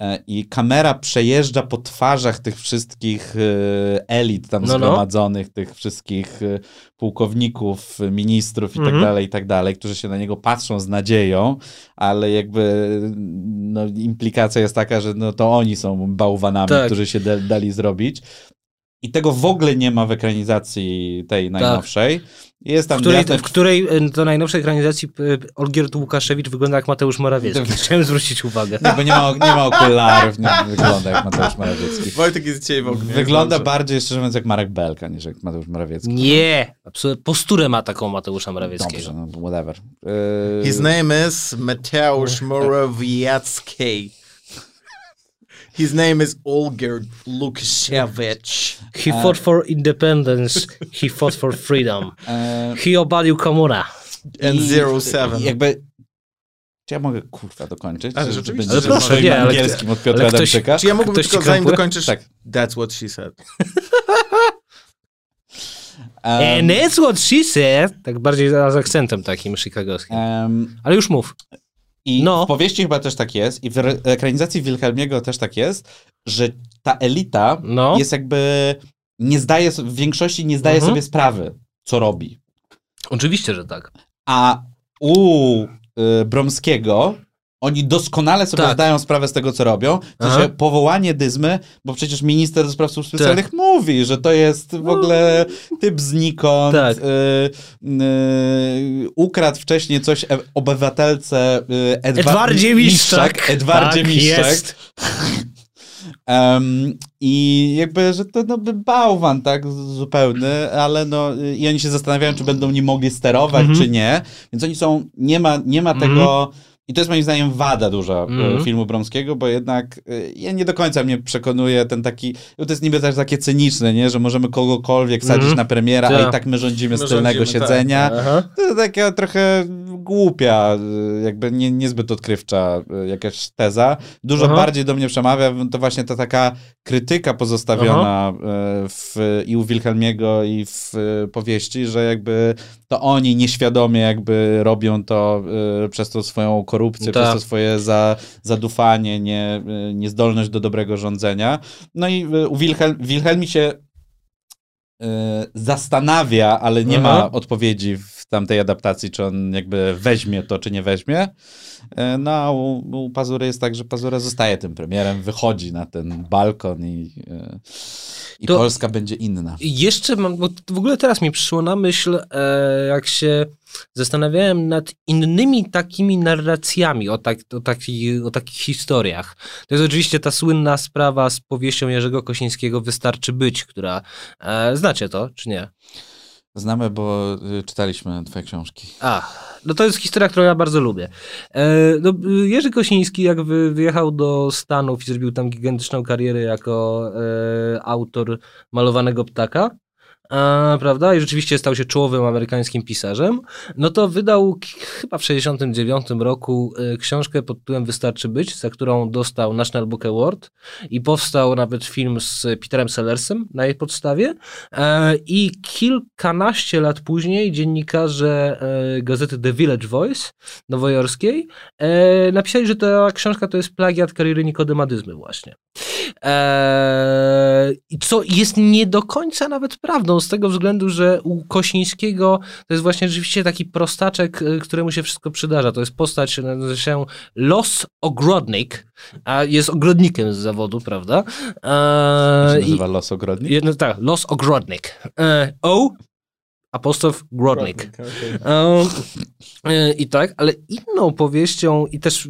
E, I kamera przejeżdża po twarzach tych wszystkich e, elit tam No, no. zgromadzonych, tych wszystkich e, pułkowników, ministrów i tak Mhm. dalej, i tak dalej, którzy się na niego patrzą z nadzieją, ale jakby no, implikacja jest taka, że no, to oni są bałwanami, Tak. którzy się da, dali zrobić. I tego w ogóle nie ma w ekranizacji tej najnowszej. Jest tam. W której, w której e, do najnowszej ekranizacji e, Olgierd Łukaszewicz wygląda jak Mateusz Morawiecki. Chciałem zwrócić uwagę. Nie, bo nie ma, nie ma okularów, nie wygląda jak Mateusz Morawiecki. Wojtek jest dzisiaj w ogóle. Wygląda bardziej, szczerze mówiąc, jak Marek Belka, niż jak Mateusz Morawiecki. Nie! Absolutnie. Posturę ma taką Mateusza Morawieckiego. Dobrze, no whatever. Yy, His name is Mateusz Morawiecki. His name is Olgierd Lukasiewicz. He fought for independence. He fought for freedom. (laughs) He obalił komuna. And i- zero seven. Jakby... Czy ja mogę, kurwa, dokończyć? Ale Czy- czy rzeczywiście. Ale proszę, nie, ale angielskim od Piotra ale ktoś- Adamczyka? Czy ja mógłbym Ktoś tylko, zanim dokończysz? Tak. That's what she said. (laughs) And that's what she said. Tak bardziej z akcentem takim chicagowskim. Em, Ale już mów. I No. w powieści chyba też tak jest, i w ekranizacji Wilhelmiego też tak jest, że ta elita No. jest jakby, nie zdaje, w większości nie zdaje Mhm. sobie sprawy, co robi. Oczywiście, że tak. A u y, Bromskiego oni doskonale sobie Tak. zdają sprawę z tego, co robią. Aha. sensie powołanie dyzmy, bo przecież minister do spraw służb Tak. specjalnych mówi, że to jest w ogóle typ znikąd. Tak. Y, y, ukradł wcześniej coś e- obywatelce y, Edwa- Edwardzie Miszczak. Edwardzie Tak Miszczak. jest. (laughs) Em, I jakby, że to no, bałwan, tak, zupełny, ale no, i oni się zastanawiają, czy będą nim mogli sterować, Mhm. czy nie. Więc oni są, nie ma, nie ma Mhm. tego. I to jest moim zdaniem wada duża Mhm. filmu Bromskiego, bo jednak y, ja nie do końca mnie przekonuje ten taki, to jest niby też takie cyniczne, nie, że możemy kogokolwiek sadzić Mhm. na premiera, a Tak. i tak my rządzimy My z tylnego rządzimy, tak. siedzenia. Aha. To taka trochę głupia, y, jakby nie, niezbyt odkrywcza jakaś teza. Dużo Aha. bardziej do mnie przemawia to właśnie ta taka krytyka pozostawiona w, i u Wilhelmiego i w powieści, że jakby to oni nieświadomie jakby robią to y, przez tą swoją korupcję, Tak. przez to swoje za, zadufanie, nie, y, niezdolność do dobrego rządzenia. No i y, u Wilhelm, Wilhelmi się y, zastanawia, ale nie Aha. ma odpowiedzi w tamtej adaptacji, czy on jakby weźmie to, czy nie weźmie. E, No a u, u Pazury jest tak, że Pazura zostaje tym premierem, wychodzi na ten balkon i, e, i To- Polska będzie inna. Jeszcze mam, bo w ogóle teraz mi przyszło na myśl, e, jak się zastanawiałem nad innymi takimi narracjami o, tak, o, taki, o takich historiach. To jest oczywiście ta słynna sprawa z powieścią Jerzego Kosińskiego Wystarczy być, która, e, znacie to, czy nie? Znamy, bo y, czytaliśmy twoje książki. A, no to jest historia, którą ja bardzo lubię. E, no, Jerzy Kosiński, jak wy, wyjechał do Stanów i zrobił tam gigantyczną karierę jako e, autor malowanego ptaka, a, prawda? I rzeczywiście stał się czołowym amerykańskim pisarzem. No to wydał chyba w 69 roku e, książkę pod tytułem Wystarczy być, za którą dostał National Book Award i powstał nawet film z Peterem Sellersem na jej podstawie. E, I kilkanaście lat później dziennikarze e, gazety The Village Voice nowojorskiej e, napisali, że ta książka to jest plagiat kariery Nikodemadyzmy właśnie. Eee, I co jest nie do końca nawet prawdą, z tego względu, że u Kosińskiego to jest właśnie rzeczywiście taki prostaczek, y, któremu się wszystko przydarza. To jest postać, nazywa się Los Ogrodnik, a jest ogrodnikiem z zawodu, prawda? Eee, się nazywa Los Ogrodnik? Jedno, tak, Los Ogrodnik. E, o apostrof Grodnik. Um, e, I tak, ale inną powieścią i też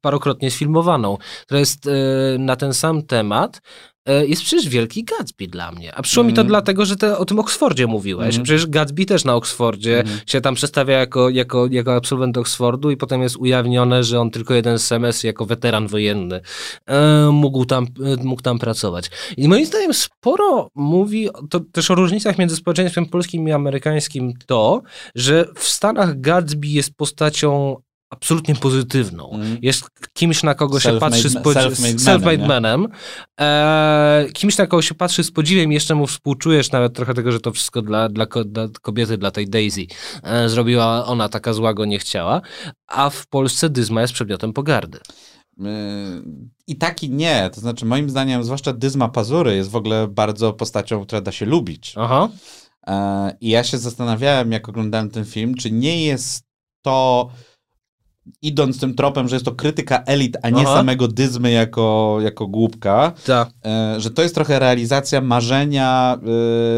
parokrotnie sfilmowaną, która jest e, na ten sam temat, e, jest przecież Wielki Gatsby dla mnie. A przyszło mi to Mhm. dlatego, że te, o tym Oksfordzie mówiłeś. Mhm. Przecież Gatsby też na Oksfordzie Mhm. się tam przedstawia jako, jako, jako absolwent Oksfordu i potem jest ujawnione, że on tylko jeden semestr jako weteran wojenny e, mógł, tam, e, mógł tam pracować. I moim zdaniem sporo mówi to też o różnicach między społeczeństwem polskim i amerykańskim to, że w Stanach Gatsby jest postacią absolutnie pozytywną. Mhm. Jest kimś, na kogo się Self-made patrzy z podziwem. self-made manem, nie? manem. E, kimś, na kogo się patrzy z podziwiem, jeszcze mu współczujesz nawet trochę tego, że to wszystko dla, dla, dla kobiety, dla tej Daisy e, zrobiła ona, taka zła go nie chciała, a w Polsce Dyzma jest przedmiotem pogardy. Yy, I tak i nie. To znaczy, moim zdaniem, zwłaszcza Dyzma Pazury jest w ogóle bardzo postacią, która da się lubić. Aha. I ja się zastanawiałem, jak oglądałem ten film, czy nie jest to, idąc tym tropem, że jest to krytyka elit, a nie Aha. samego Dyzmy jako, jako głupka, Tak. e, że to jest trochę realizacja marzenia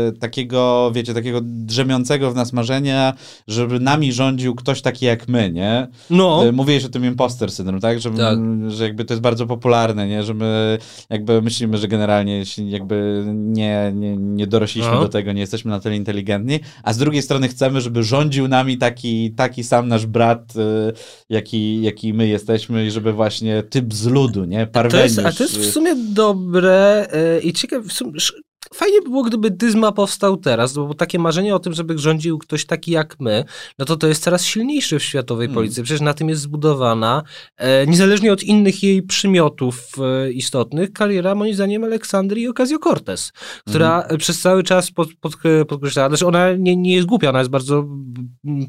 e, takiego, wiecie, takiego drzemiącego w nas marzenia, żeby nami rządził ktoś taki jak my, nie? No. E, Mówiłeś o tym imposter syndrom, tak? Że, Tak. że jakby to jest bardzo popularne, nie? Że my jakby myślimy, że generalnie jakby nie, nie, nie dorośliśmy Aha. do tego, nie jesteśmy na tyle inteligentni, a z drugiej strony chcemy, żeby rządził nami taki, taki sam nasz brat, y, jaki, jaki my jesteśmy i żeby właśnie typ z ludu, nie? To Parweniusz. jest, a to jest w y, sumie dobre e, i ciekawe. Fajnie by było, gdyby Dyzma powstał teraz, bo takie marzenie o tym, żeby rządził ktoś taki jak my, no to to jest coraz silniejsze w światowej Hmm. polityce. Przecież na tym jest zbudowana, e, niezależnie od innych jej przymiotów e, istotnych, kariera moim zdaniem Aleksandrii Ocasio-Cortez, która Mhm. przez cały czas pod, pod, podkreślała, znaczy ona nie, nie jest głupia, ona jest bardzo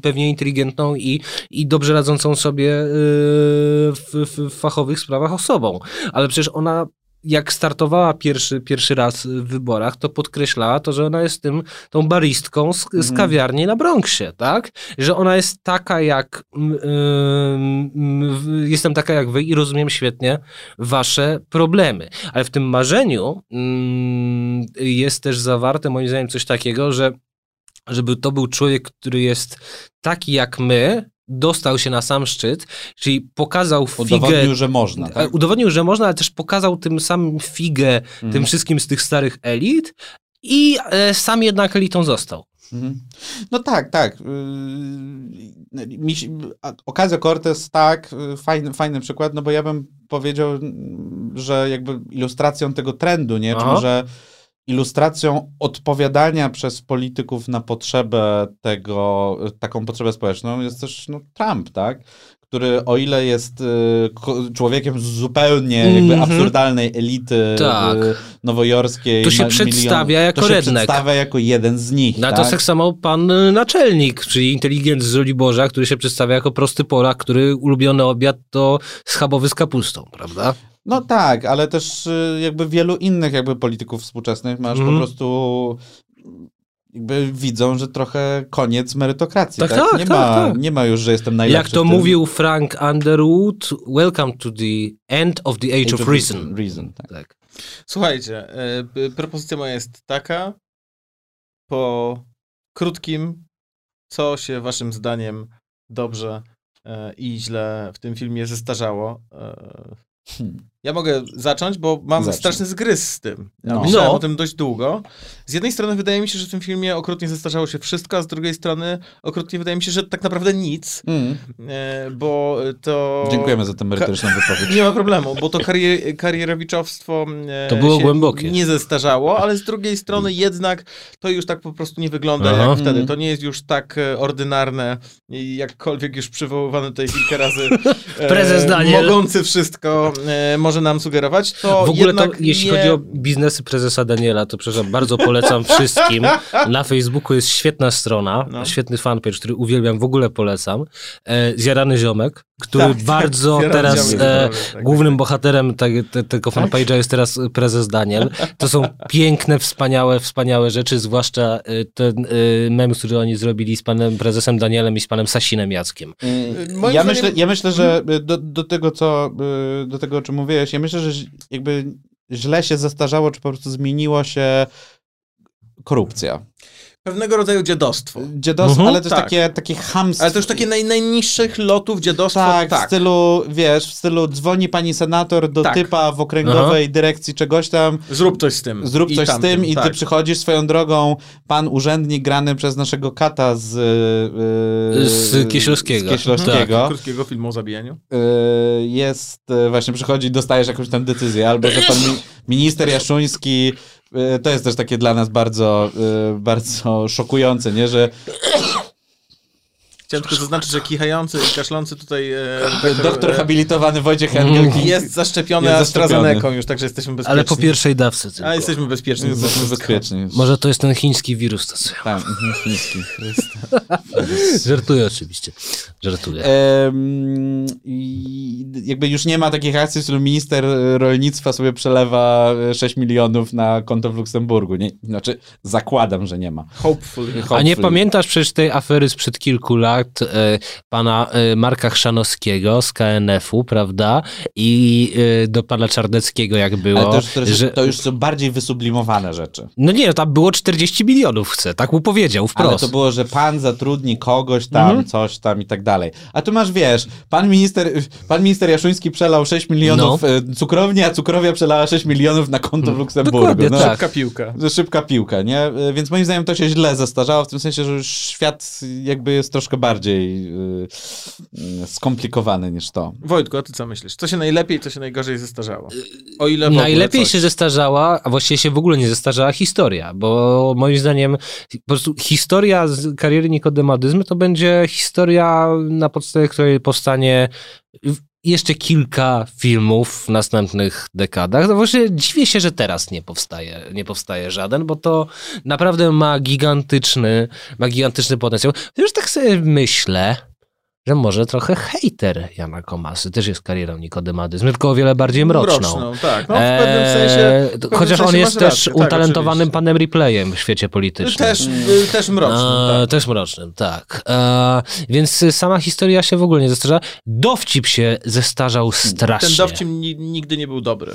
pewnie inteligentną i, i dobrze radzącą sobie e, w, w, w fachowych sprawach osobą, ale przecież ona jak startowała pierwszy, pierwszy raz w wyborach, to podkreślała to, że ona jest tym, tą baristką z, z Mhm. kawiarni na Bronxie, tak? Że ona jest taka jak w- jestem taka jak wy i rozumiem świetnie wasze problemy. Ale w tym marzeniu mm, jest też zawarte moim zdaniem coś takiego, że żeby to był człowiek, który jest taki jak my, dostał się na sam szczyt, czyli pokazał figę... Udowodnił, że można, tak? E, Udowodnił, że można, ale też pokazał tym samym figę tym Mhm. wszystkim z tych starych elit i e, sam jednak elitą został. Mhm. No tak, tak. A- Ocasio Cortez, tak, yy, fajny, fajny przykład, no bo ja bym powiedział, że jakby ilustracją tego trendu, nie, czy Aha. Ilustracją odpowiadania przez polityków na potrzebę tego, taką potrzebę społeczną jest też no, Trump, tak? Który o ile jest y, człowiekiem zupełnie Mhm. absurdalnej elity Tak. y, nowojorskiej. To się przedstawia jako to się redneck. przedstawia jako jeden z nich. No tak? to tak samo pan y, naczelnik, czyli inteligent z Żoliborza, który się przedstawia jako prosty Polak, który ulubiony obiad to schabowy z kapustą, prawda? No tak, ale też y, jakby wielu innych jakby polityków współczesnych masz Mhm. po prostu jakby widzą, że trochę koniec merytokracji. Tak, Tak, tak, nie, tak, ma, tak. nie ma już, że jestem najlepszy. Jak to mówił Frank Underwood, welcome to the end of the age, of, reason. reason tak. tak. Słuchajcie, e, p- propozycja moja jest taka. Po krótkim, co się waszym zdaniem dobrze e, i źle w tym filmie zestarzało? E, Hmm. Ja mogę zacząć, bo mam Zacznij. straszny zgryz z tym. Ja No. myślałem No. o tym dość długo. Z jednej strony wydaje mi się, że w tym filmie okrutnie zestarzało się wszystko, a z drugiej strony okrutnie wydaje mi się, że tak naprawdę nic, Mm. e, bo to... Dziękujemy za tę merytoryczną wypowiedź. Nie ma problemu, bo to karier, karierowiczowstwo e, To było głębokie. nie zestarzało, ale z drugiej strony jednak to już tak po prostu nie wygląda Aha. jak wtedy. Mhm. To nie jest już tak e, ordynarne i jakkolwiek już przywoływany tutaj kilka razy (laughs) Prezes Daniel. mogący wszystko e, może nam sugerować, to w ogóle to, jeśli nie... chodzi o biznesy prezesa Daniela, to przepraszam, bardzo polecam (laughs) wszystkim. Na Facebooku jest świetna strona, No. świetny fanpage, który uwielbiam, w ogóle polecam. E, Zjarany Ziomek, który Tak, tak, bardzo Zjarany teraz Ziomek, e, tak, głównym bohaterem te, te, tego fanpage'a jest teraz prezes Daniel. To są piękne, wspaniałe, wspaniałe rzeczy, zwłaszcza e, ten e, mem, który oni zrobili z panem prezesem Danielem i z panem Sasinem Jackiem. Y, Moim Ja zdaniem- myślę, ja myślę, że y, do, do tego, co y, do tego, o czym mówiłeś, ja myślę, że jakby źle się zestarzało, czy po prostu zmieniło się korupcja. Pewnego rodzaju dziadostwo. Dziadostwo, Mhm. ale to jest Tak. takie, takie chamstwo. Ale to już takie naj, najniższych lotów dziadostwa. Tak, Tak, w stylu, wiesz, w stylu dzwoni pani senator do Tak. typa w okręgowej dyrekcji czegoś tam. Zrób coś z tym. Zrób I coś z tamtym, tym i ty tak. przychodzisz swoją drogą, pan urzędnik grany przez naszego kata z... Yy, Z Kieślowskiego. Z Kieślowskiego. Tak, krótkiego filmu o zabijaniu. Yy, jest, yy, właśnie przychodzi, dostajesz jakąś tam decyzję, albo że pan mi, minister Jaszuński, to jest też takie dla nas bardzo, yy, bardzo szokujące, nie, że Chciałem tylko zaznaczyć, że kichający i kaszlący tutaj e, (laughs) doktor e, habilitowany Wojciech Engelking (laughs) jest zaszczepiony jest AstraZeneką już, także jesteśmy bezpieczni. Ale po pierwszej dawce tylko. A jesteśmy bezpieczni. Jesteśmy bezpieczni. Może to jest ten chiński wirus, to co? Tak, mhm, chiński. (laughs) Żartuję oczywiście. Żartuję. I jakby już nie ma takich akcji, w którym minister rolnictwa sobie przelewa 6 milionów na konto w Luksemburgu. Nie, znaczy, zakładam, że nie ma. Hopefully. A nie pamiętasz przecież tej afery sprzed kilku lat e, pana e, Marka Chrzanowskiego z KNF-u, prawda? I e, do pana Czarneckiego jak było. Ale to już, to, już, że... to już są bardziej wysublimowane rzeczy. No nie, no tam było 40 milionów chce, tak mu powiedział wprost. Ale to było, że pan zatrudni kogoś tam, Mhm. coś tam i tak dalej. A tu masz, wiesz, pan minister, pan minister Jaszuński przelał 6 milionów No. cukrowni, a cukrowia przelała 6 milionów na konto w Luksemburgu. Dokładnie no. tak. Szybka piłka. Szybka piłka, nie? Więc moim zdaniem to się źle zestarzało, w tym sensie, że już świat jakby jest troszkę bardziej y, y, skomplikowany niż to. Wojtku, a ty co myślisz? Co się najlepiej, co się najgorzej zestarzało? O ile Najlepiej coś. się zestarzała, a właściwie się w ogóle nie zestarzała historia, bo moim zdaniem po prostu historia z kariery Nikodemadyzmy to będzie historia, na podstawie której powstanie jeszcze kilka filmów w następnych dekadach. No właśnie dziwię się, że teraz nie powstaje, nie powstaje żaden, bo to naprawdę ma gigantyczny, ma gigantyczny potencjał. Już tak sobie myślę, że może trochę hejter Jana Komasy też jest karierą Nikodemadyzmy, tylko o wiele bardziej mroczną. Mroczną, tak. No, w pewnym sensie- w pewnym chociaż on sensie jest masz też rację, tak, utalentowanym oczywiście. panem replayem w świecie politycznym. Też, y, też mrocznym, E, tak. Też mrocznym, tak. E, więc sama historia się w ogóle nie zestarzała. Dowcip się zestarzał strasznie. Ten dowcip ni- nigdy nie był dobry.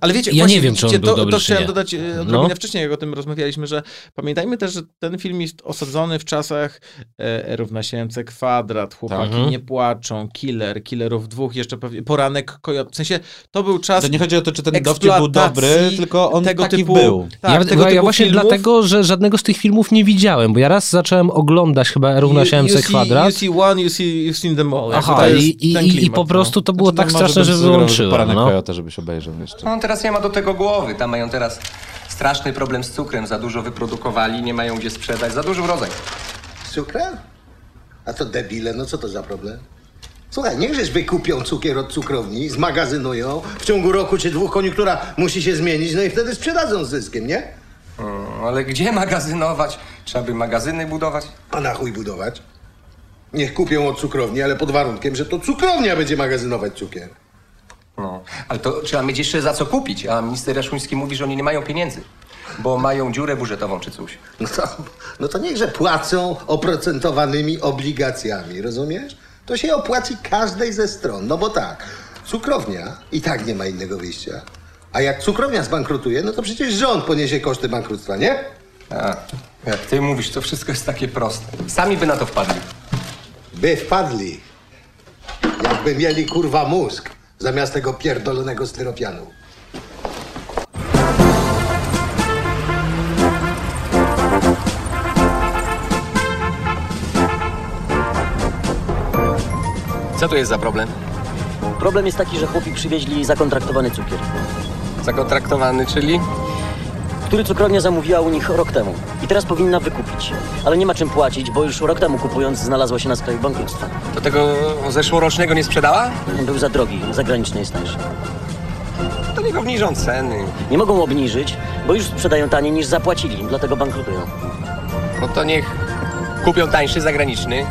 Ale wiecie, Ja właśnie nie wiem, czy on widzicie, był to, dobry, to czy chciałem nie. dodać e, No. odrobinę wcześniej, jak o tym rozmawialiśmy, że pamiętajmy też, że ten film jest osadzony w czasach e, równa się MC kwadrat, chłopaki Tak. nie płaczą, killer, killerów dwóch, jeszcze pewnie, poranek kojot. W sensie, to był czas To nie chodzi o to, czy ten dowcip był dobry, tylko on tego taki typu, był. Tak, ja, tego ja typu właśnie filmów. dlatego, że żadnego z tych filmów nie widziałem, bo ja raz zacząłem oglądać chyba równa się MC kwadrat. You see one, you see, you've seen them all. Aha, to i, i, ten i, klimat, po prostu to było Znaczy, tak no, straszne, że wyłączyłem. Poranek No. Kojota, żebyś obejrzał jeszcze. On teraz nie ma do tego głowy. Tam mają teraz straszny problem z cukrem. Za dużo wyprodukowali, nie mają gdzie sprzedać. Za duży urodzaj. Z cukrem? A to debile, no co to za problem? Słuchaj, niechżeś wykupią cukier od cukrowni, zmagazynują, w ciągu roku czy dwóch koniunktura musi się zmienić, no i wtedy sprzedadzą z zyskiem, nie? Mm, ale gdzie magazynować? Trzeba by magazyny budować? A na chuj budować? Niech kupią od cukrowni, ale pod warunkiem, że to cukrownia będzie magazynować cukier. No, ale to trzeba mieć jeszcze za co kupić. A minister Jaszuński mówi, że oni nie mają pieniędzy, bo mają dziurę budżetową czy coś. No to, no to niechże płacą oprocentowanymi obligacjami, rozumiesz? To się opłaci każdej ze stron, no bo tak, cukrownia i tak nie ma innego wyjścia. A jak cukrownia zbankrutuje, no to przecież rząd poniesie koszty bankructwa, nie? A, jak ty mówisz, to wszystko jest takie proste. Sami by na to wpadli. By wpadli, jakby mieli kurwa mózg zamiast tego pierdolonego styropianu. Co tu jest za problem? Problem jest taki, że chłopi przywieźli zakontraktowany cukier, Zakontraktowany, czyli? Który cukrownia zamówiła u nich rok temu. I teraz powinna wykupić. Ale nie ma czym płacić, bo już rok temu kupując znalazła się na skraju bankructwa. Do tego zeszłorocznego nie sprzedała? Był za drogi, zagraniczny jest tańszy. To niech obniżą ceny. Nie mogą obniżyć, bo już sprzedają taniej niż zapłacili, dlatego bankrutują. No to niech kupią tańszy zagraniczny,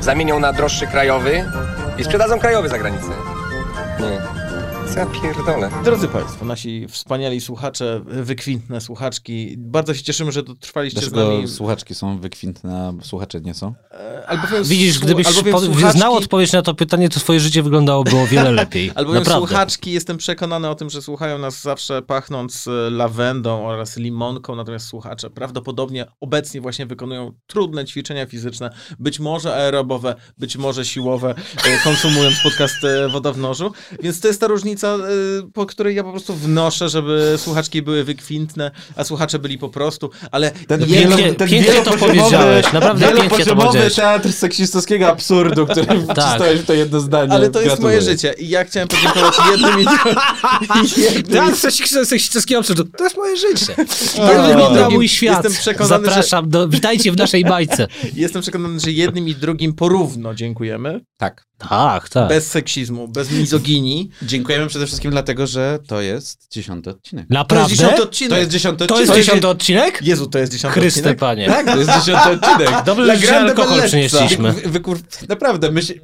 zamienią na droższy krajowy i sprzedadzą krajowy za granicę. Nie. Ja pierdolę? Drodzy Państwo, nasi wspaniali słuchacze, wykwintne słuchaczki, bardzo się cieszymy, że dotrwaliście z Dlaczego nami. słuchaczki są wykwintne, a słuchacze nie są? Albowiem Widzisz, gdybyś albowiem po, słuchaczki- znał odpowiedź na to pytanie, to twoje życie wyglądałoby o wiele lepiej. (laughs) Albowiem Naprawdę. słuchaczki, jestem przekonany o tym, że słuchają nas zawsze pachnąc e, lawendą oraz limonką, natomiast słuchacze prawdopodobnie obecnie właśnie wykonują trudne ćwiczenia fizyczne, być może aerobowe, być może siłowe, e, konsumując podcast e, Woda w nożu, więc to jest ta różnica, e, po której ja po prostu wnoszę, żeby słuchaczki były wykwintne, a słuchacze byli po prostu, ale Ten, Pięknie- pięknie to powiedziałeś, naprawdę pięknie to powiedziałeś. teatr seksistowskiego absurdu, który (laughs) wcisnąłeś w to jedno zdanie. ale to jest moje Gratuluję. życie i ja chciałem podziękować jednym i (laughs) jednym Ja seksistowskiego absurdu. To jest moje życie. (laughs) Tak wygląda drugim- mój świat. jestem przekonany, że- Zapraszam, do, witajcie w naszej bajce. Jestem przekonany, że jednym i drugim porówno dziękujemy. Tak. Tak, tak. Bez seksizmu, bez mizoginii. Dziękujemy przede wszystkim dlatego, że to jest dziesiąty odcinek. Naprawdę? To jest dziesiąty odcinek. To jest dziesiąty To odcinek. jest dziesiąty odcinek? Jezu, to jest dziesiąty Chryste odcinek? panie. Tak, to jest dziesiąty odcinek. Dobrze, że alkohol przynieśliśmy. Wy, wy, kur... Naprawdę, my się...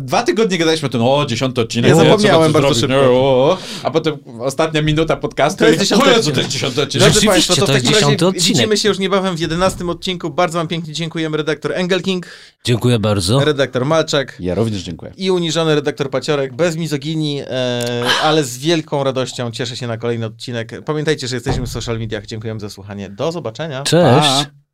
Dwa tygodnie gadaliśmy o tym, o, dziesiąty odcinek. Ja zapomniałem bardzo zrobić, szybko. o, o. A potem ostatnia minuta podcastu To jest i, dziesiąty odcinek. to jest dziesiąty odcinek. Drodzy Państwo, to w to jest takim razie dziesiąty odcinek. widzimy się już niebawem w jedenastym odcinku. Bardzo Wam pięknie dziękujemy redaktor Engelking, Dziękuję bardzo. redaktor Malczak Ja również dziękuję. i uniżony redaktor Paciorek, bez mizoginii, e, ale z wielką radością cieszę się na kolejny odcinek. Pamiętajcie, że jesteśmy w social mediach. Dziękujemy za słuchanie. Do zobaczenia. Cześć. Pa.